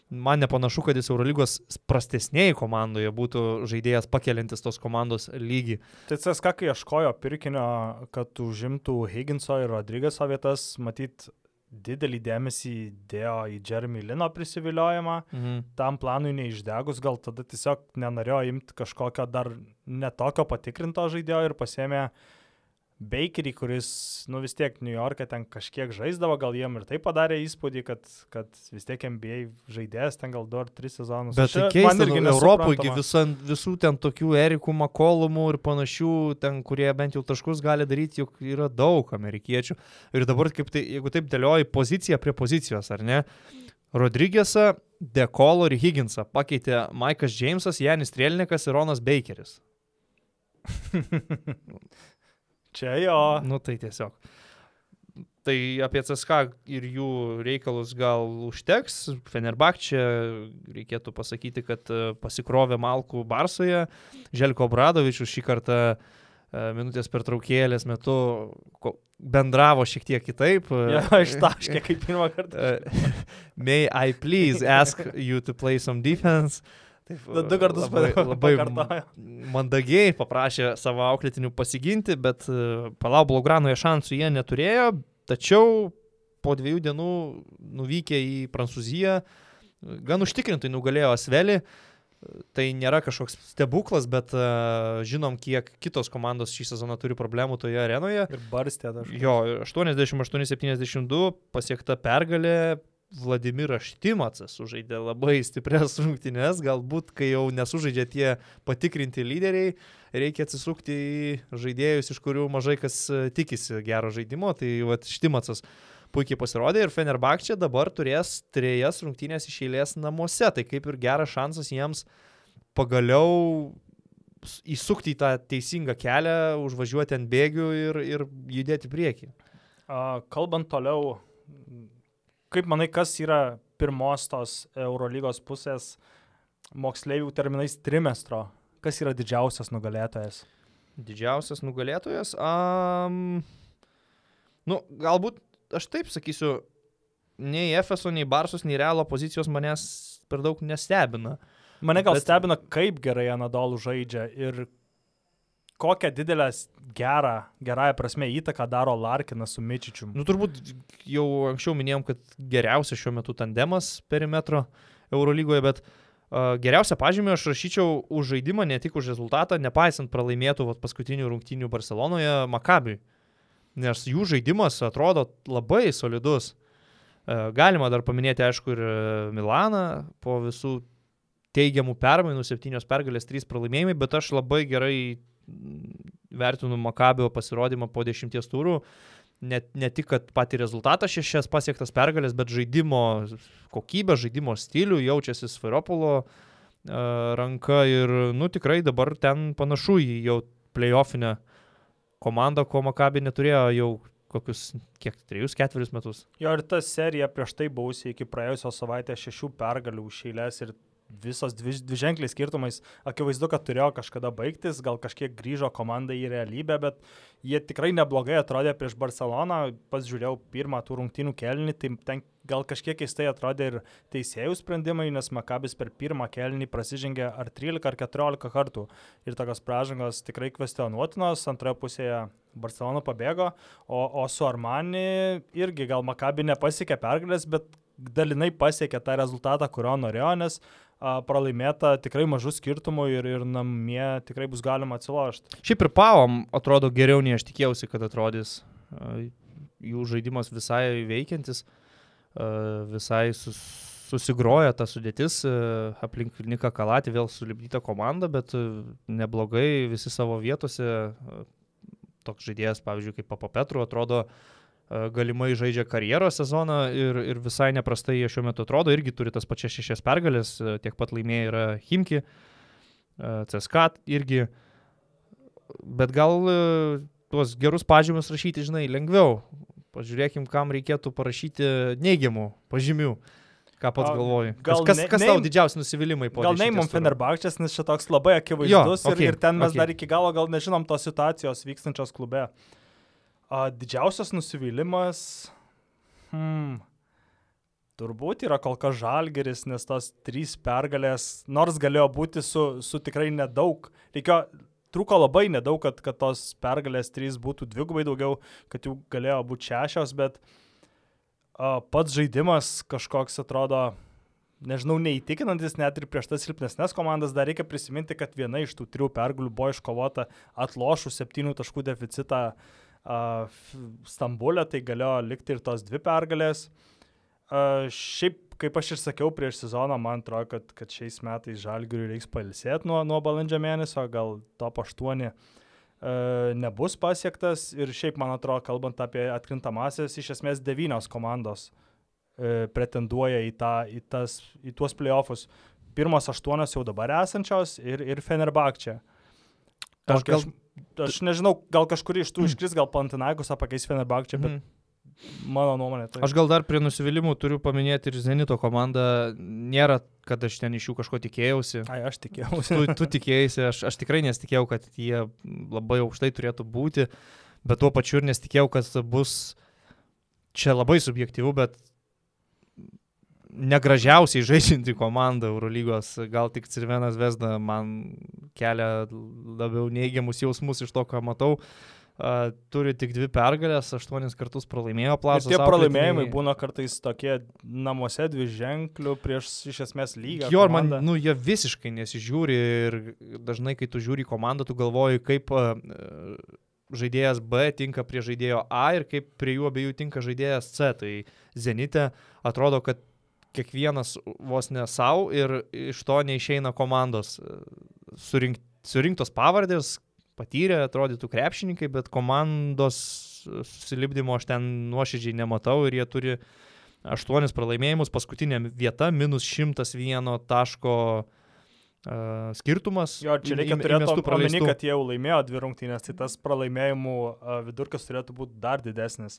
man nepanašu, kad jis Eurolygos prastesnėje komandoje būtų žaidėjas pakeliantis tos komandos lygį. Tai CSK, kai ieškojo pirkinio, kad užimtų Higginso ir Rodrygėso vietas, matyt, didelį dėmesį dėjo į Jeremy Lino prisiviliojimą, mhm. tam planui neišdegus, gal tada tiesiog nenorėjo imti kažkokio dar netokio patikrinto žaidėjo ir pasėmė uh, Bakerį, kuris, nu vis tiek New York'e ten kažkiek žaisdavo, gal jiem ir tai padarė įspūdį, kad, kad vis tiek NBA žaidėjas ten gal du ar tris sezonus. Bet tai keista, nu, Europoje visa, visų ten tokių Erikų Makolumų ir panašių, ten, kurie bent jau taškus gali daryti, juk yra daug amerikiečių. Ir dabar, tai, jeigu taip dėlioji poziciją prie pozicijos, ar ne? Rodrygėsą, Dekolo ir Higginsą pakeitė Maikas Džeimsas, Janis Trielnikas ir Ronas Bakeris. Čia jo. Nu tai tiesiog. Tai apie CSK ir jų reikalus gal užteks. Fenerbak čia reikėtų pasakyti, kad e, pasikrovė Malkų Barsoje. Želko Bradovičius šį kartą e, minutės pertraukėlės metu bendravo šiek tiek kitaip. Ja, ištaškė kaip pirmą kartą. May I please ask you to play some defense? Taip, da, du kartus labai, labai mandagiai paprašė savo auklėtinių pasiginti, bet e, palau Blaugranoje šansų jie neturėjo, tačiau po dviejų dienų nuvykę į Prancūziją, gan užtikrintai nugalėjo Asvelį. Tai nėra kažkoks stebuklas, bet uh, žinom, kiek kitos komandos šį sezoną turi problemų toje arenoje. Ir barstė dar. Jo, 88-72 pasiekta pergalė, Vladimiras Štimacas sužaidė labai stiprias rungtynes, galbūt kai jau nesužaidžia tie patikrinti lyderiai, reikia atsisukti į žaidėjus, iš kurių mažai kas e, tikisi gero žaidimo, tai va Štimacas puikiai pasirodė ir Fenerbakčia dabar turės trejas rungtynės išėlės namuose, tai kaip ir geras šansas jiems pagaliau įsukti į tą teisingą kelią, užvažiuoti ant bėgių ir, ir judėti prieki. Kalbant toliau, kaip manai, kas yra pirmos tos Eurolygos pusės moksleivių terminais trimestro? Kas yra didžiausias nugalėtojas? Didžiausias nugalėtojas? Um, nu, galbūt aš taip sakysiu, nei Efeso, nei Barsos, nei Realo pozicijos manęs per daug nestebina. Mane gal Bet... stebina, kaip gerai Anadolų žaidžia ir kokią didelę gerą, gerąją prasme įtaką daro Larkinas su Mičičiu. Nu, turbūt jau anksčiau minėjom, kad geriausias šiuo metu tandemas perimetro Eurolygoje, bet uh, geriausią pažymį aš rašyčiau už žaidimą, ne tik už rezultatą, nepaisant pralaimėtų vat, paskutinių rungtynių Barcelonoje Makabiui. Nes jų žaidimas atrodo labai solidus. Uh, galima dar paminėti, aišku, ir Milaną po visų teigiamų permainų, septynios pergalės, trys pralaimėjimai, bet aš labai gerai vertinu Makabio pasirodymą po dešimties turų. Ne, ne tik, kad pati rezultatą šešias pasiektas pergalės, bet žaidimo kokybę, žaidimo stilių jaučiasi Sferopolo uh, ranka ir, nu, tikrai dabar ten panašu į jau playoffinę komandą, ko Makabi neturėjo jau kokius, kiek, trejus, ketverius metus. Jo ir ta serija prieš tai buvusi iki praėjusios savaitės šešių pergalių užšėlės ir visos dvi, dvi ženkliai skirtumais. Akivaizdu, kad turėjo kažkada baigtis, gal kažkiek grįžo komanda į realybę, bet jie tikrai neblogai atrodė prieš Barceloną. Pats žiūrėjau pirmą tų rungtynių kelnį, tai ten gal kažkiek keistai atrodė ir teisėjų sprendimai, nes Makabis per pirmą kelnį prasižengė ar 13 ar 14 kartų. Ir tokios pražangos tikrai kvestionuotinos, antroje pusėje Barcelona pabėgo, o, o su Armani irgi gal Makabi nepasiekė pergalės, bet dalinai pasiekė tą rezultatą, kurio norėjo, nes a, pralaimėta tikrai mažų skirtumų ir, ir namie tikrai bus galima atsilošti. Šiaip ir pavom atrodo geriau, nei aš tikėjausi, kad atrodys. Jų žaidimas visai veikiantis, visai sus, susigroja ta sudėtis, aplink Niką Kalatį vėl sulibdyta komanda, bet neblogai visi savo vietose. Toks žaidėjas, pavyzdžiui, kaip Papa Petru, atrodo uh, galimai žaidžia karjeros sezoną ir, ir visai neprastai jie šiuo metu atrodo, irgi turi tas pačias šešias pergalės, tiek pat laimėjai yra Himki, CSK irgi, bet gal tuos gerus pažymius rašyti, žinai, lengviau. Pažiūrėkim, kam reikėtų parašyti neigiamų pažymių. Ką pats galvoji? Gal kas, kas, kas tau didžiausi nusivylimai po to? Gal neimam Fenerbakčias, nes čia toks labai akivaizdus jo, okay, ir, ir ten mes okay. dar iki galo gal nežinom tos situacijos vykstančios klube. Uh, A, didžiausias nusivylimas, hmm, turbūt yra kol kas žalgeris, nes tos trys pergalės, nors galėjo būti su, su tikrai nedaug, reikėjo, trūko labai nedaug, kad, kad tos pergalės trys būtų dvigubai daugiau, kad jų galėjo būti šešios, bet a, pats žaidimas kažkoks atrodo, nežinau, neįtikinantis net ir prieš tas silpnesnės komandas, dar reikia prisiminti, kad viena iš tų trijų pergalių buvo iškovota atlošų septynių taškų deficitą uh, Stambulė tai galėjo likti ir tos dvi pergalės. Šiaip, kaip aš ir sakiau prieš sezoną, man atrodo, kad, kad šiais metais Žalgiriui reiks palisėti nuo, nuo balandžio mėnesio, gal top 8 nebus pasiektas. Ir šiaip, man atrodo, kalbant apie atkrintamasis, iš esmės devynios komandos pretenduoja į, tą, į, tas, į tuos playoffus. Pirmos aštuonios jau dabar esančios ir, ir Fenerbakčia. Aš gal, aš nežinau, gal kažkurį iš tų mm. iškris, gal Pantinaikos pakeis Fenerbakčią, bet mm. mano nuomonė. Tai... Aš gal dar prie nusivylimų turiu paminėti ir Zenito komandą. Nėra, kad aš ten iš jų kažko tikėjausi. Ai, aš tikėjausi. tu, tu tikėjai, aš, aš tikrai nesitikėjau, kad jie labai aukštai turėtų būti, bet tuo pačiu ir nesitikėjau, kad bus čia labai subjektyvu, bet negražiausiai žaidžianti komanda Eurolygos, gal tik Cirvenas Vesda man kelia labiau neigiamus jausmus iš to, ką matau. Uh, turi tik dvi pergalės, aštuonis kartus pralaimėjo plasą. Tie pralaimėjimai būna kartais tokie namuose dvi ženklių prieš iš esmės lygą. Jo, ir man, nu, jie visiškai nesižiūri ir dažnai, kai tu žiūri komandą, tu galvoji, kaip uh, žaidėjas B tinka prie žaidėjo A ir kaip prie jų abiejų tinka žaidėjas C. Tai Zenite atrodo, kad kiekvienas vos ne savo ir iš to neišeina komandos. Surink, surinktos pavardės, patyrę atrodytų krepšininkai, bet komandos susilipdymo aš ten nuoširdžiai nematau ir jie turi aštuonis pralaimėjimus, paskutinė vieta minus 101 taško uh, skirtumas. Jo, čia reikia turėti omeny, kad jie jau laimėjo dvi rungtynės, tai tas pralaimėjimų uh, vidurkis turėtų būti dar didesnis.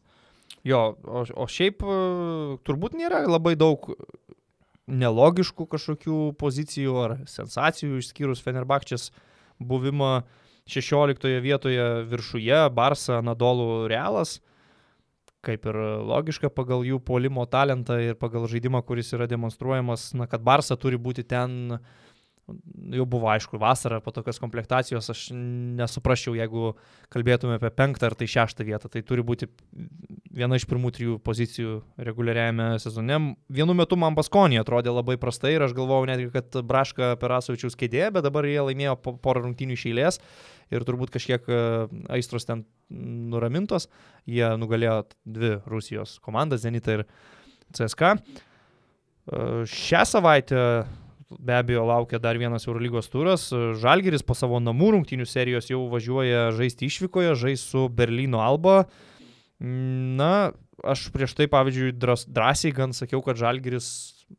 Jo, o, o šiaip uh, turbūt nėra labai daug nelogiškų kažkokių pozicijų ar sensacijų, išskyrus Fenerbakčias buvimą uh, 16 vietoje viršuje Barsa, Nadolų Realas. Kaip ir logiška pagal jų polimo talentą ir pagal žaidimą, kuris yra demonstruojamas, na, kad Barsa turi būti ten uh, jau buvo aišku vasara po tokios komplektacijos, aš nesuprasčiau, jeigu kalbėtume apie penktą ar tai šeštą vietą. Tai turi būti viena iš pirmų trijų pozicijų reguliariajame sezone. Vienu metu man Baskonė atrodė labai prastai ir aš galvojau netgi, kad Braška Perasovičiaus kėdė, bet dabar jie laimėjo porą rungtynių iš eilės ir turbūt kažkiek e, aistros ten nuramintos. Jie nugalėjo dvi Rusijos komandas, Zenitą ir CSK. E, šią savaitę be abejo laukia dar vienas Eurolygos turas. Žalgeris po savo namų rungtynių serijos jau važiuoja žaisti išvykoje, žais su Berlyno Alba. Na, aš prieš tai, pavyzdžiui, drąsiai gan sakiau, kad Žalgeris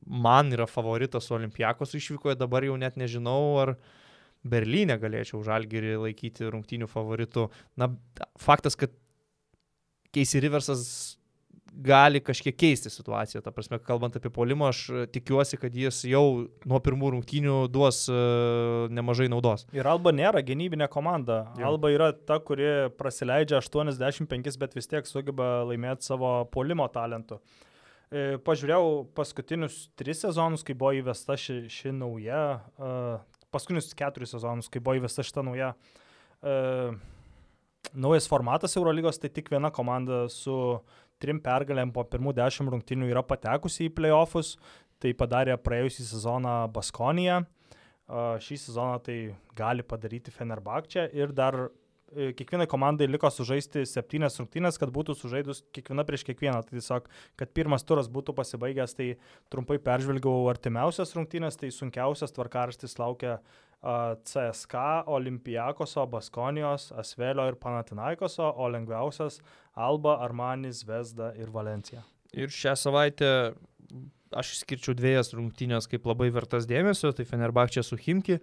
man yra favoritas Olimpijakos išvykoje, dabar jau net nežinau, ar Berlyne galėčiau Žalgerį laikyti rungtynių favoritu. Na, faktas, kad Keisi Riversas gali kažkiek keisti situaciją. Ta prasme, kalbant apie polimą, aš e, tikiuosi, kad jis jau nuo pirmų rungtynių duos uh, nemažai naudos. Ir Alba nėra gynybinė komanda. Jo. Alba yra ta, kuri prasileidžia 85, bet vis tiek sugeba laimėti savo polimo talentu. E, pažiūrėjau paskutinius tris sezonus, kai buvo įvesta ši, ši nauja, paskutinius keturis sezonus, kai buvo įvesta šita nauja. Naujas formatas Eurolygos, tai tik viena komanda su trim pergalėm po pirmų dešimt rungtynių yra patekusi į playoffus. Tai padarė praėjusį sezoną Baskonija. Šį sezoną tai gali padaryti Fenerbakčia ir dar kiekvienai komandai liko sužaisti septynias rungtynės, kad būtų sužaidus kiekviena prieš kiekvieną. Tai tiesiog, kad pirmas turas būtų pasibaigęs, tai trumpai peržvelgiau artimiausias rungtynės, tai sunkiausias tvarkaraštis laukia CSK, Olimpijakoso, Baskonijos, Asvelio ir Panatinaikoso, o lengviausias Alba, Armanis, Vesda ir Valencija. Ir šią savaitę aš išskirčiau dviejas rungtynės kaip labai vertas dėmesio, tai Fenerbakčia su Himki e,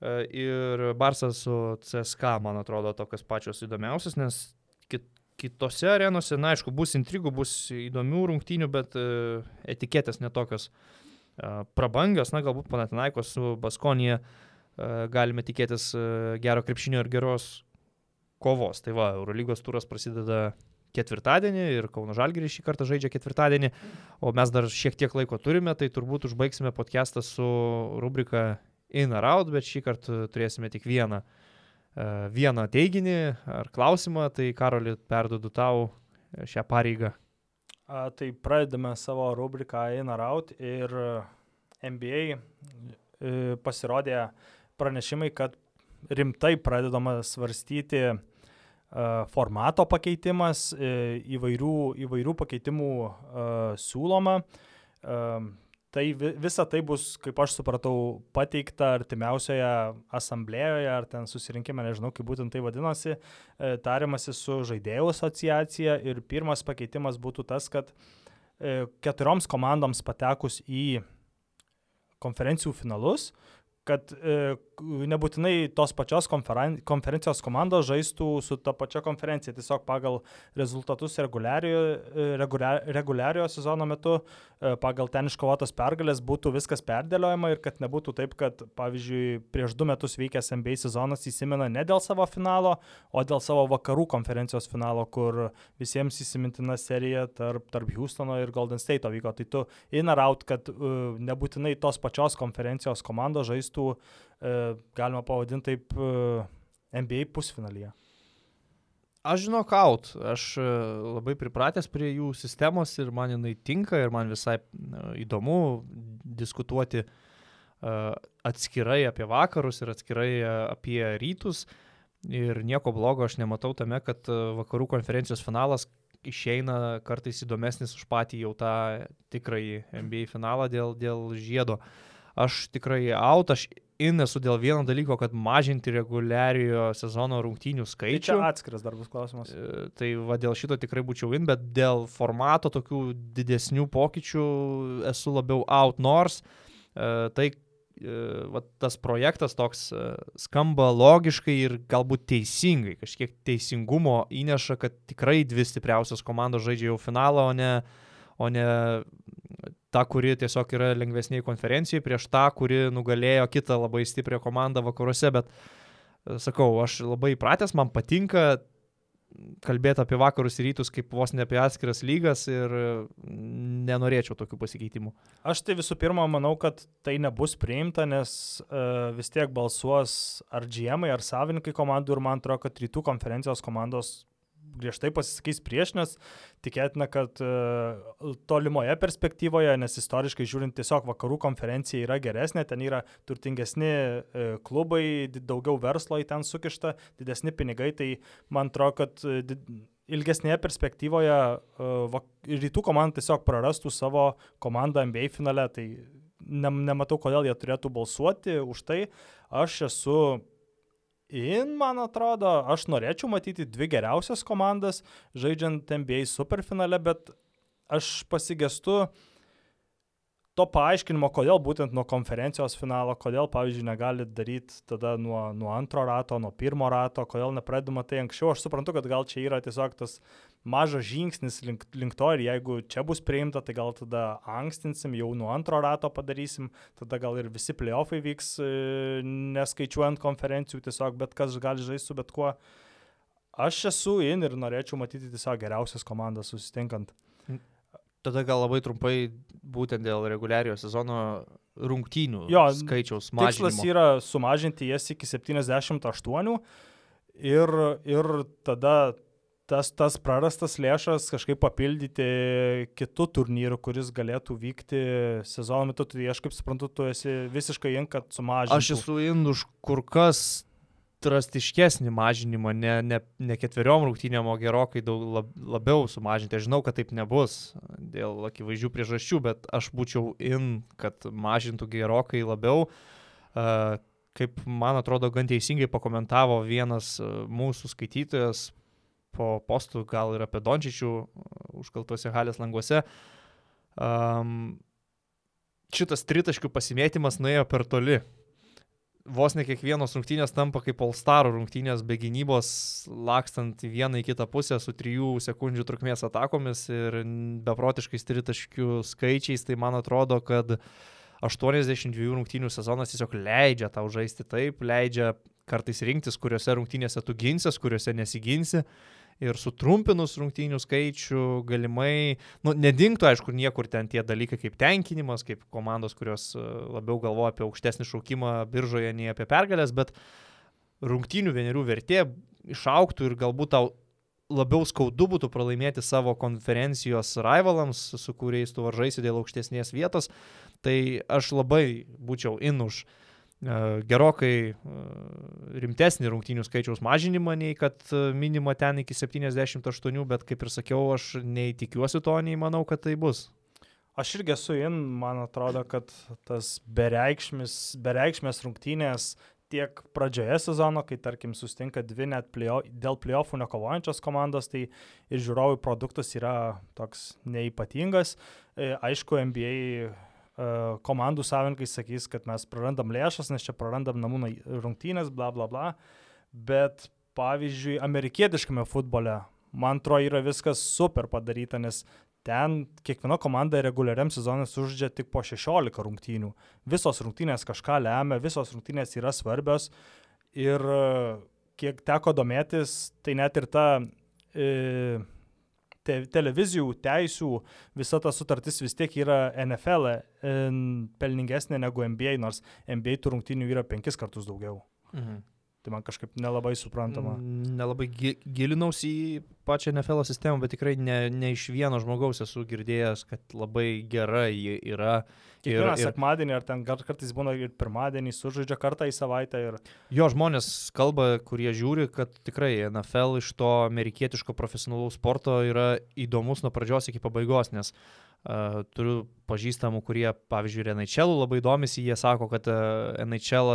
ir Barsas su CSK, man atrodo, tokios pačios įdomiausias, nes kit, kitose arenose, na aišku, bus intrigų, bus įdomių rungtynių, bet e, etiketės netokios e, prabangios, na galbūt Panatinaikos su Baskonija galime tikėtis gero krepšinio ir geros kovos. Tai va, Eurolygos turas prasideda ketvirtadienį ir Kauno Žalgiris šį kartą žaidžia ketvirtadienį, o mes dar šiek tiek laiko turime, tai turbūt užbaigsime podcastą su rubrika In or Out, bet šį kartą turėsime tik vieną, vieną teiginį ar klausimą, tai Karoli perdodu tau šią pareigą. A, tai pradedame savo rubriką In or Out ir NBA e, pasirodė pranešimai, kad rimtai pradedama svarstyti formato pakeitimas, e, įvairių, įvairių pakeitimų siūloma. Tai visa tai bus, kaip aš supratau, pateikta artimiausioje asamblėjoje ar ten susirinkime, nežinau, kaip būtent tai vadinosi, e, tariamasi su žaidėjų asociacija ir pirmas pakeitimas būtų tas, kad e, keturioms komandoms patekus į konferencijų finalus, kad e, nebūtinai tos pačios konferen konferencijos komandos žaistų su ta pačia konferencija, tiesiog pagal rezultatus reguliariojo, e, reguliar, reguliariojo sezono metu, e, pagal ten iškovotas pergalės būtų viskas perdėliojama ir kad nebūtų taip, kad pavyzdžiui prieš du metus vykęs NBA sezonas įsimena ne dėl savo finalo, o dėl savo vakarų konferencijos finalo, kur visiems įsimintina serija tarp, tarp Houstono ir Golden State vyko. Tai tu in ar out, kad uh, nebūtinai tos pačios konferencijos komandos žaistų e, galima pavadinti taip, e, NBA pusfinalyje. Aš žinau, kaut, aš e, labai pripratęs prie jų sistemos ir man jinai tinka ir man visai įdomu diskutuoti atskirai apie vakarus ir atskirai apie rytus. Ir nieko blogo aš nematau tame, kad e, vakarų konferencijos finalas išeina kartais įdomesnis už patį jau tą tikrąjį NBA finalą dėl, dėl žiedo. Aš tikrai out, aš in esu dėl vieno dalyko, kad mažinti reguliariojo sezono rungtynių Tai skaičių. čia atskiras darbus klausimas. E, Tai va dėl šito tikrai būčiau in, bet dėl formato tokių didesnių pokyčių esu labiau out, nors e, tai e, va, tas projektas toks skamba logiškai ir galbūt teisingai, kažkiek teisingumo įneša, kad tikrai dvi stipriausios komandos žaidžia jau finalą, o ne, o ne ta, kuri tiesiog yra lengvesniai konferencijai prieš tą, kuri nugalėjo kitą labai stiprią komandą vakaruose, bet e, sakau, aš labai įpratęs, man patinka kalbėti apie vakarus ir rytus kaip vos ne apie atskiras lygas ir e, nenorėčiau tokių pasikeitimų. Aš tai visų pirma manau, kad tai nebus priimta, nes uh, vis tiek balsuos ar GM, ar savininkai komandų ir man atrodo, kad rytų konferencijos komandos griežtai pasisakys prieš, nes tikėtina, kad uh, tolimoje perspektyvoje, nes istoriškai žiūrint, tiesiog vakarų konferencija yra geresnė, ten yra turtingesni uh, klubai, daugiau verslo į ten sukišta, didesni pinigai, tai man atrodo, kad did- ilgesnėje perspektyvoje rytų komanda tiesiog prarastų savo komandą NBA finale, tai ne, nematau, kodėl jie turėtų balsuoti už tai. Aš esu in, man atrodo, aš norėčiau matyti dvi geriausias komandas žaidžiant NBA superfinale, bet aš pasigestu to paaiškinimo, kodėl būtent nuo konferencijos finalo, kodėl, pavyzdžiui, negali daryti tada nuo, nuo antro rato, nuo pirmo rato, kodėl nepradedama tai anksčiau. Aš suprantu, kad gal čia yra tiesiog tas mažas žingsnis link, link to ir jeigu čia bus priimta, tai gal tada ankstinsim, jau nuo antro rato padarysim, tada gal ir visi playoffai vyks, e, neskaičiuojant konferencijų tiesiog, bet kas gali žaisti su bet kuo. Aš esu in ir norėčiau matyti tiesiog geriausias komandas susitinkant. Tada gal labai trumpai būtent dėl reguliariojo sezono rungtynių Jo, skaičiaus Tikslas mažinimo. yra sumažinti jas iki 78 ir, ir tada tas, tas prarastas lėšas kažkaip papildyti kitų turnyrų, kuris galėtų vykti sezono metu. Tai aš kaip suprantu, tu esi visiškai in, kad sumažinti. Aš esu in už kur kas drastiškesnį mažinimą, ne, ne, ne ketveriom rungtynėm, o gerokai daug lab, labiau sumažinti. Aš žinau, kad taip nebus dėl akivaizdžių priežasčių, bet aš būčiau in, kad mažintų gerokai labiau. Kaip man atrodo, gan teisingai pakomentavo vienas mūsų skaitytojas po postų, gal ir apie Dončičių užkaltuose halės languose. Um, šitas tritaškių pasimėtymas nuėjo per toli vos ne kiekvienos rungtynės tampa kaip All-Star rungtynės be gynybos, lakstant į vieną į kitą pusę su 3 sekundžių trukmės atakomis ir beprotiškais tritaškių skaičiais, tai man atrodo, kad 82 rungtynių sezonas tiesiog leidžia tau žaisti taip, leidžia kartais rinktis, kuriuose rungtynėse tu ginsies, kuriuose nesiginsi. Ir sutrumpinus rungtynių skaičių galimai, nu, nedingtų, aišku, niekur ten tie dalykai kaip tenkinimas, kaip komandos, kurios e, labiau galvoja apie aukštesnį šaukimą biržoje nei apie pergalės, bet rungtynių vienerių vertė išauktų ir galbūt tau labiau skaudu būtų pralaimėti savo konferencijos rivalams, su kuriais tu varžaisi dėl aukštesnės vietos, tai aš labai būčiau in už uh, gerokai uh, rimtesnį rungtynių skaičiaus mažinimą nei kad uh, minima ten iki 78, bet kaip ir sakiau, aš nei tikiuosi to, nei manau, kad tai bus. Aš irgi esu in, man atrodo, kad tas bereikšmės rungtynės tiek pradžioje sezono, kai tarkim sustinka dvi net play dėl playoffų nekovojančios komandos, tai ir žiūrovų produktas yra toks neipatingas. E, aišku, NBA e, komandų savininkai sakys, kad mes prarandam lėšas, nes čia prarandam namų rungtynės, bla bla bla. Bet pavyzdžiui, amerikietiškame futbole, man atrodo, yra viskas super padaryta, nes ten kiekviena komanda reguliariam sezonui sužaidžia tik po 16 rungtynių. Visos rungtynės kažką lemia, visos rungtynės yra svarbios ir e, kiek teko domėtis, tai net ir ta e, te, televizijų teisių visa ta sutartis vis tiek yra NFL e, pelningesnė negu NBA, nors NBA tų rungtynių yra penkis kartus daugiau. Mhm. Tai man kažkaip nelabai suprantama. Mm, Nelabai gi- gilinausi į pačią NFL sistemą, bet tikrai ne, ne iš vieno žmogaus esu girdėjęs, kad labai gera ji yra. Ir, Kiekvieną ir sekmadienį ar ten kartais būna ir pirmadienį, sužaidžia kartą į savaitę ir jo žmonės kalba, kurie žiūri, kad tikrai NFL iš to amerikietiško profesionalaus sporto yra įdomus nuo pradžios iki pabaigos, nes uh, turiu pažįstamų, kurie, pavyzdžiui, ir NHL labai domisi, jie sako, kad uh, NHL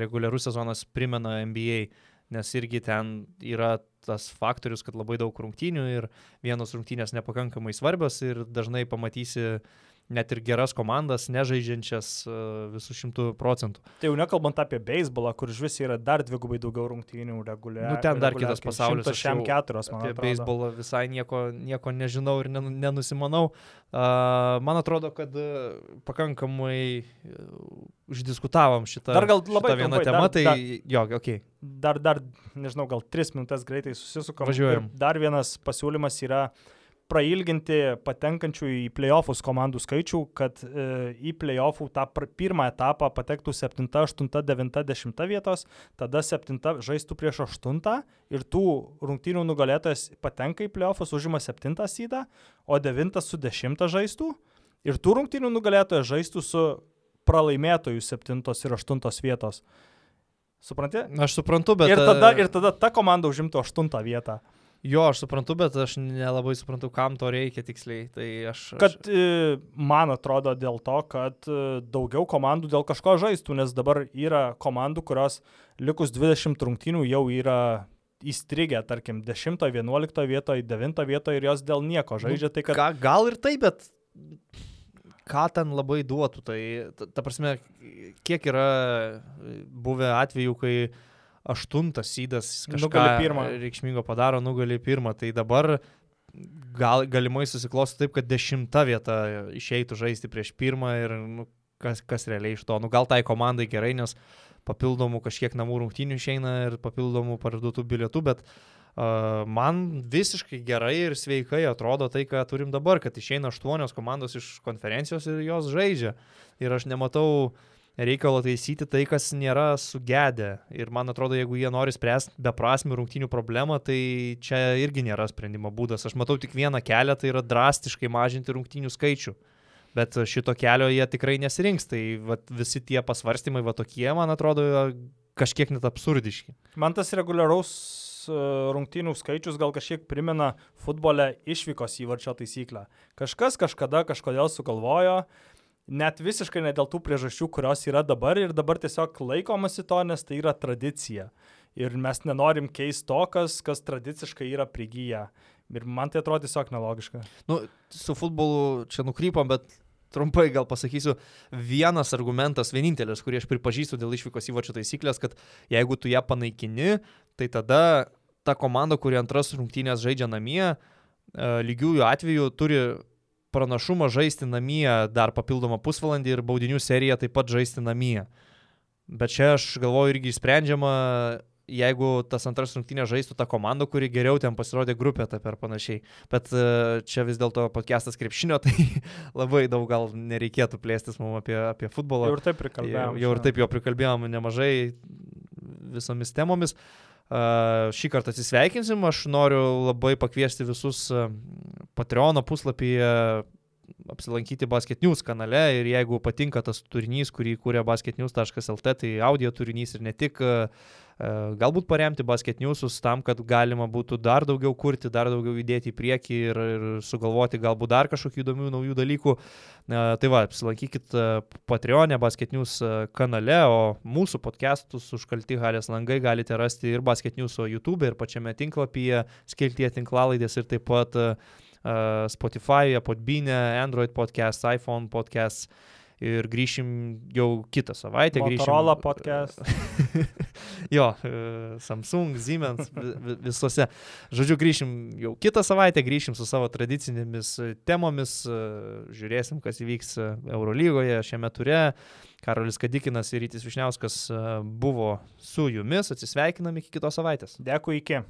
reguliarus sezonas primena NBA, nes irgi ten yra tas faktorius, kad labai daug rungtynių ir vienos rungtynės nepakankamai svarbios ir dažnai pamatysi net ir geras komandas, nežaidžiančias uh, visų šimtų procentų. Tai jau nekalbant apie beisbolą, kur iš vis yra dar dvigubai daugiau rungtynių reguliariai. Nu, ten dar kitas pasaulis, aš Šiam keturios, man Apie atrodo. beisbolą visai nieko, nieko nežinau ir nen- nenusimanau. Uh, man atrodo, kad uh, pakankamai uh, uždiskutavom šitą, Dar gal labai šitą vieną temą, dar- tai dar- jo, okei. Okay. Dar, dar, nežinau, gal tris minutės greitai susisukam. Važiuojam. Ir Dar vienas pasiūlymas yra prailginti patenkančių į playoffus komandų skaičių, kad e, į playoffų tą pirmą etapą patektų 7, 8, 9, 10 vietos, tada 7 žaistų prieš 8 ir tų rungtynių nugalėtojas patenka į playoffus, užima 7 sydą, o 9 su 10 žaistų ir tų rungtynių nugalėtojas žaistų su pralaimėtojų 7 ir 8 vietos. Supranti? Aš suprantu, bet... ir, tada, uh, ir tada ta komanda užimtų 8 vietą. Jo, aš suprantu, bet aš nelabai suprantu, kam to reikia tiksliai. Tai aš... Kad aš... e, man atrodo dėl to, kad e, daugiau komandų dėl kažko žaistų, nes dabar yra komandų, kurios likus 20 rungtynių jau yra įstrigę, tarkim, 10, 11 vietoje, 9 vietoje ir jos dėl nieko žaidžia. Tai kad Ką, gal ir taip, bet ką ten labai duotų. Tai, ta, ta prasme, kiek yra buvę atvejų, kai aštuntas sydas kažką reikšmingo padaro, nugali pirmą. Tai dabar gal, galimai susiklosto taip, kad dešimta vieta išeitų žaisti prieš pirmą ir nu, kas, kas realiai iš to. Nu, gal tai komandai gerai, nes papildomų kažkiek namų rungtynių išeina ir papildomų parduotų bilietų, bet uh, man visiškai gerai ir sveikai atrodo tai, ką turim dabar, kad išeina aštuonios komandos iš konferencijos ir jos žaidžia. Ir aš nematau reikalo taisyti tai, kas nėra sugedę. Ir man atrodo, jeigu jie nori spręsti beprasmių rungtynių problemą, tai čia irgi nėra sprendimo būdas. Aš matau tik vieną kelią, tai yra drastiškai mažinti rungtynių skaičių. Bet šito kelio jie tikrai nesirinks. Tai vat, visi tie pasvarstymai, va tokie, man atrodo, kažkiek net absurdiški. man tas reguliaraus e, rungtynių skaičius gal kažkiek primena futbole išvykos įvarčio taisyklę. Kažkas kažkada kažkodėl sugalvojo, net visiškai ne dėl tų priežasčių, kurios yra dabar ir dabar tiesiog laikomasi to, nes tai yra tradicija. Ir mes nenorim keisti to, kas, kas tradiciškai yra prigyję. Ir man tai atrodo tiesiog nelogiška. Nu, su futbolu čia nukrypom, bet trumpai gal pasakysiu, vienas argumentas, vienintelis, kurį aš pripažįstu dėl išvykos įvarčio taisyklės, kad jeigu tu ją panaikini, tai tada ta komanda, kuri antras rungtynės žaidžia namie, e, lygiųjų atveju turi pranašumą žaisti namie dar papildomą pusvalandį ir baudinių seriją taip pat žaisti namie. Bet čia aš galvoju irgi išsprendžiama, jeigu tas antras rungtynės žaistų ta komanda, kuri geriau ten pasirodė grupė etape ar panašiai. Bet e, čia vis dėlto podcastas krepšinio, tai labai daug gal nereikėtų plėstis mums apie, apie futbolą. Jau ir taip Jau, prikalbėjom. jau ir taip jo prikalbėjom nemažai visomis temomis. Uh, šį kartą atsisveikinsim, aš noriu labai pakviesti visus Patreon puslapyje apsilankyti Basket News kanale. Ir jeigu patinka tas turinys, kurį kūrė basketnews.lt, tai audio turinys ir ne tik, uh, galbūt paremti Basket Newsus tam, kad galima būtų dar daugiau kurti, dar daugiau judėti į priekį ir, ir sugalvoti galbūt dar kažkokių įdomių naujų dalykų. Uh, tai va, apsilankykit uh, Patreon'e, Basket News uh, kanale, o mūsų podcastus užkalti Halės langai galite rasti ir Basket News YouTube, ir pačiame tinklapyje, skiltyje tinklalaidės ir taip pat Spotify, Podbean, Android podcast, iPhone podcast. Ir grįšim jau kitą savaitę. Motorola grįšim, podcast. jo, e, Samsung, Siemens, vi- vi- visose. Žodžiu, grįšim jau kitą savaitę, grįšim su savo tradicinėmis e, temomis, e, žiūrėsim, kas įvyks Eurolygoje šiame ture. Karolis Kadikinas ir Rytis Višniauskas buvo su jumis, atsisveikinam iki kitos savaitės. Dėkui, iki.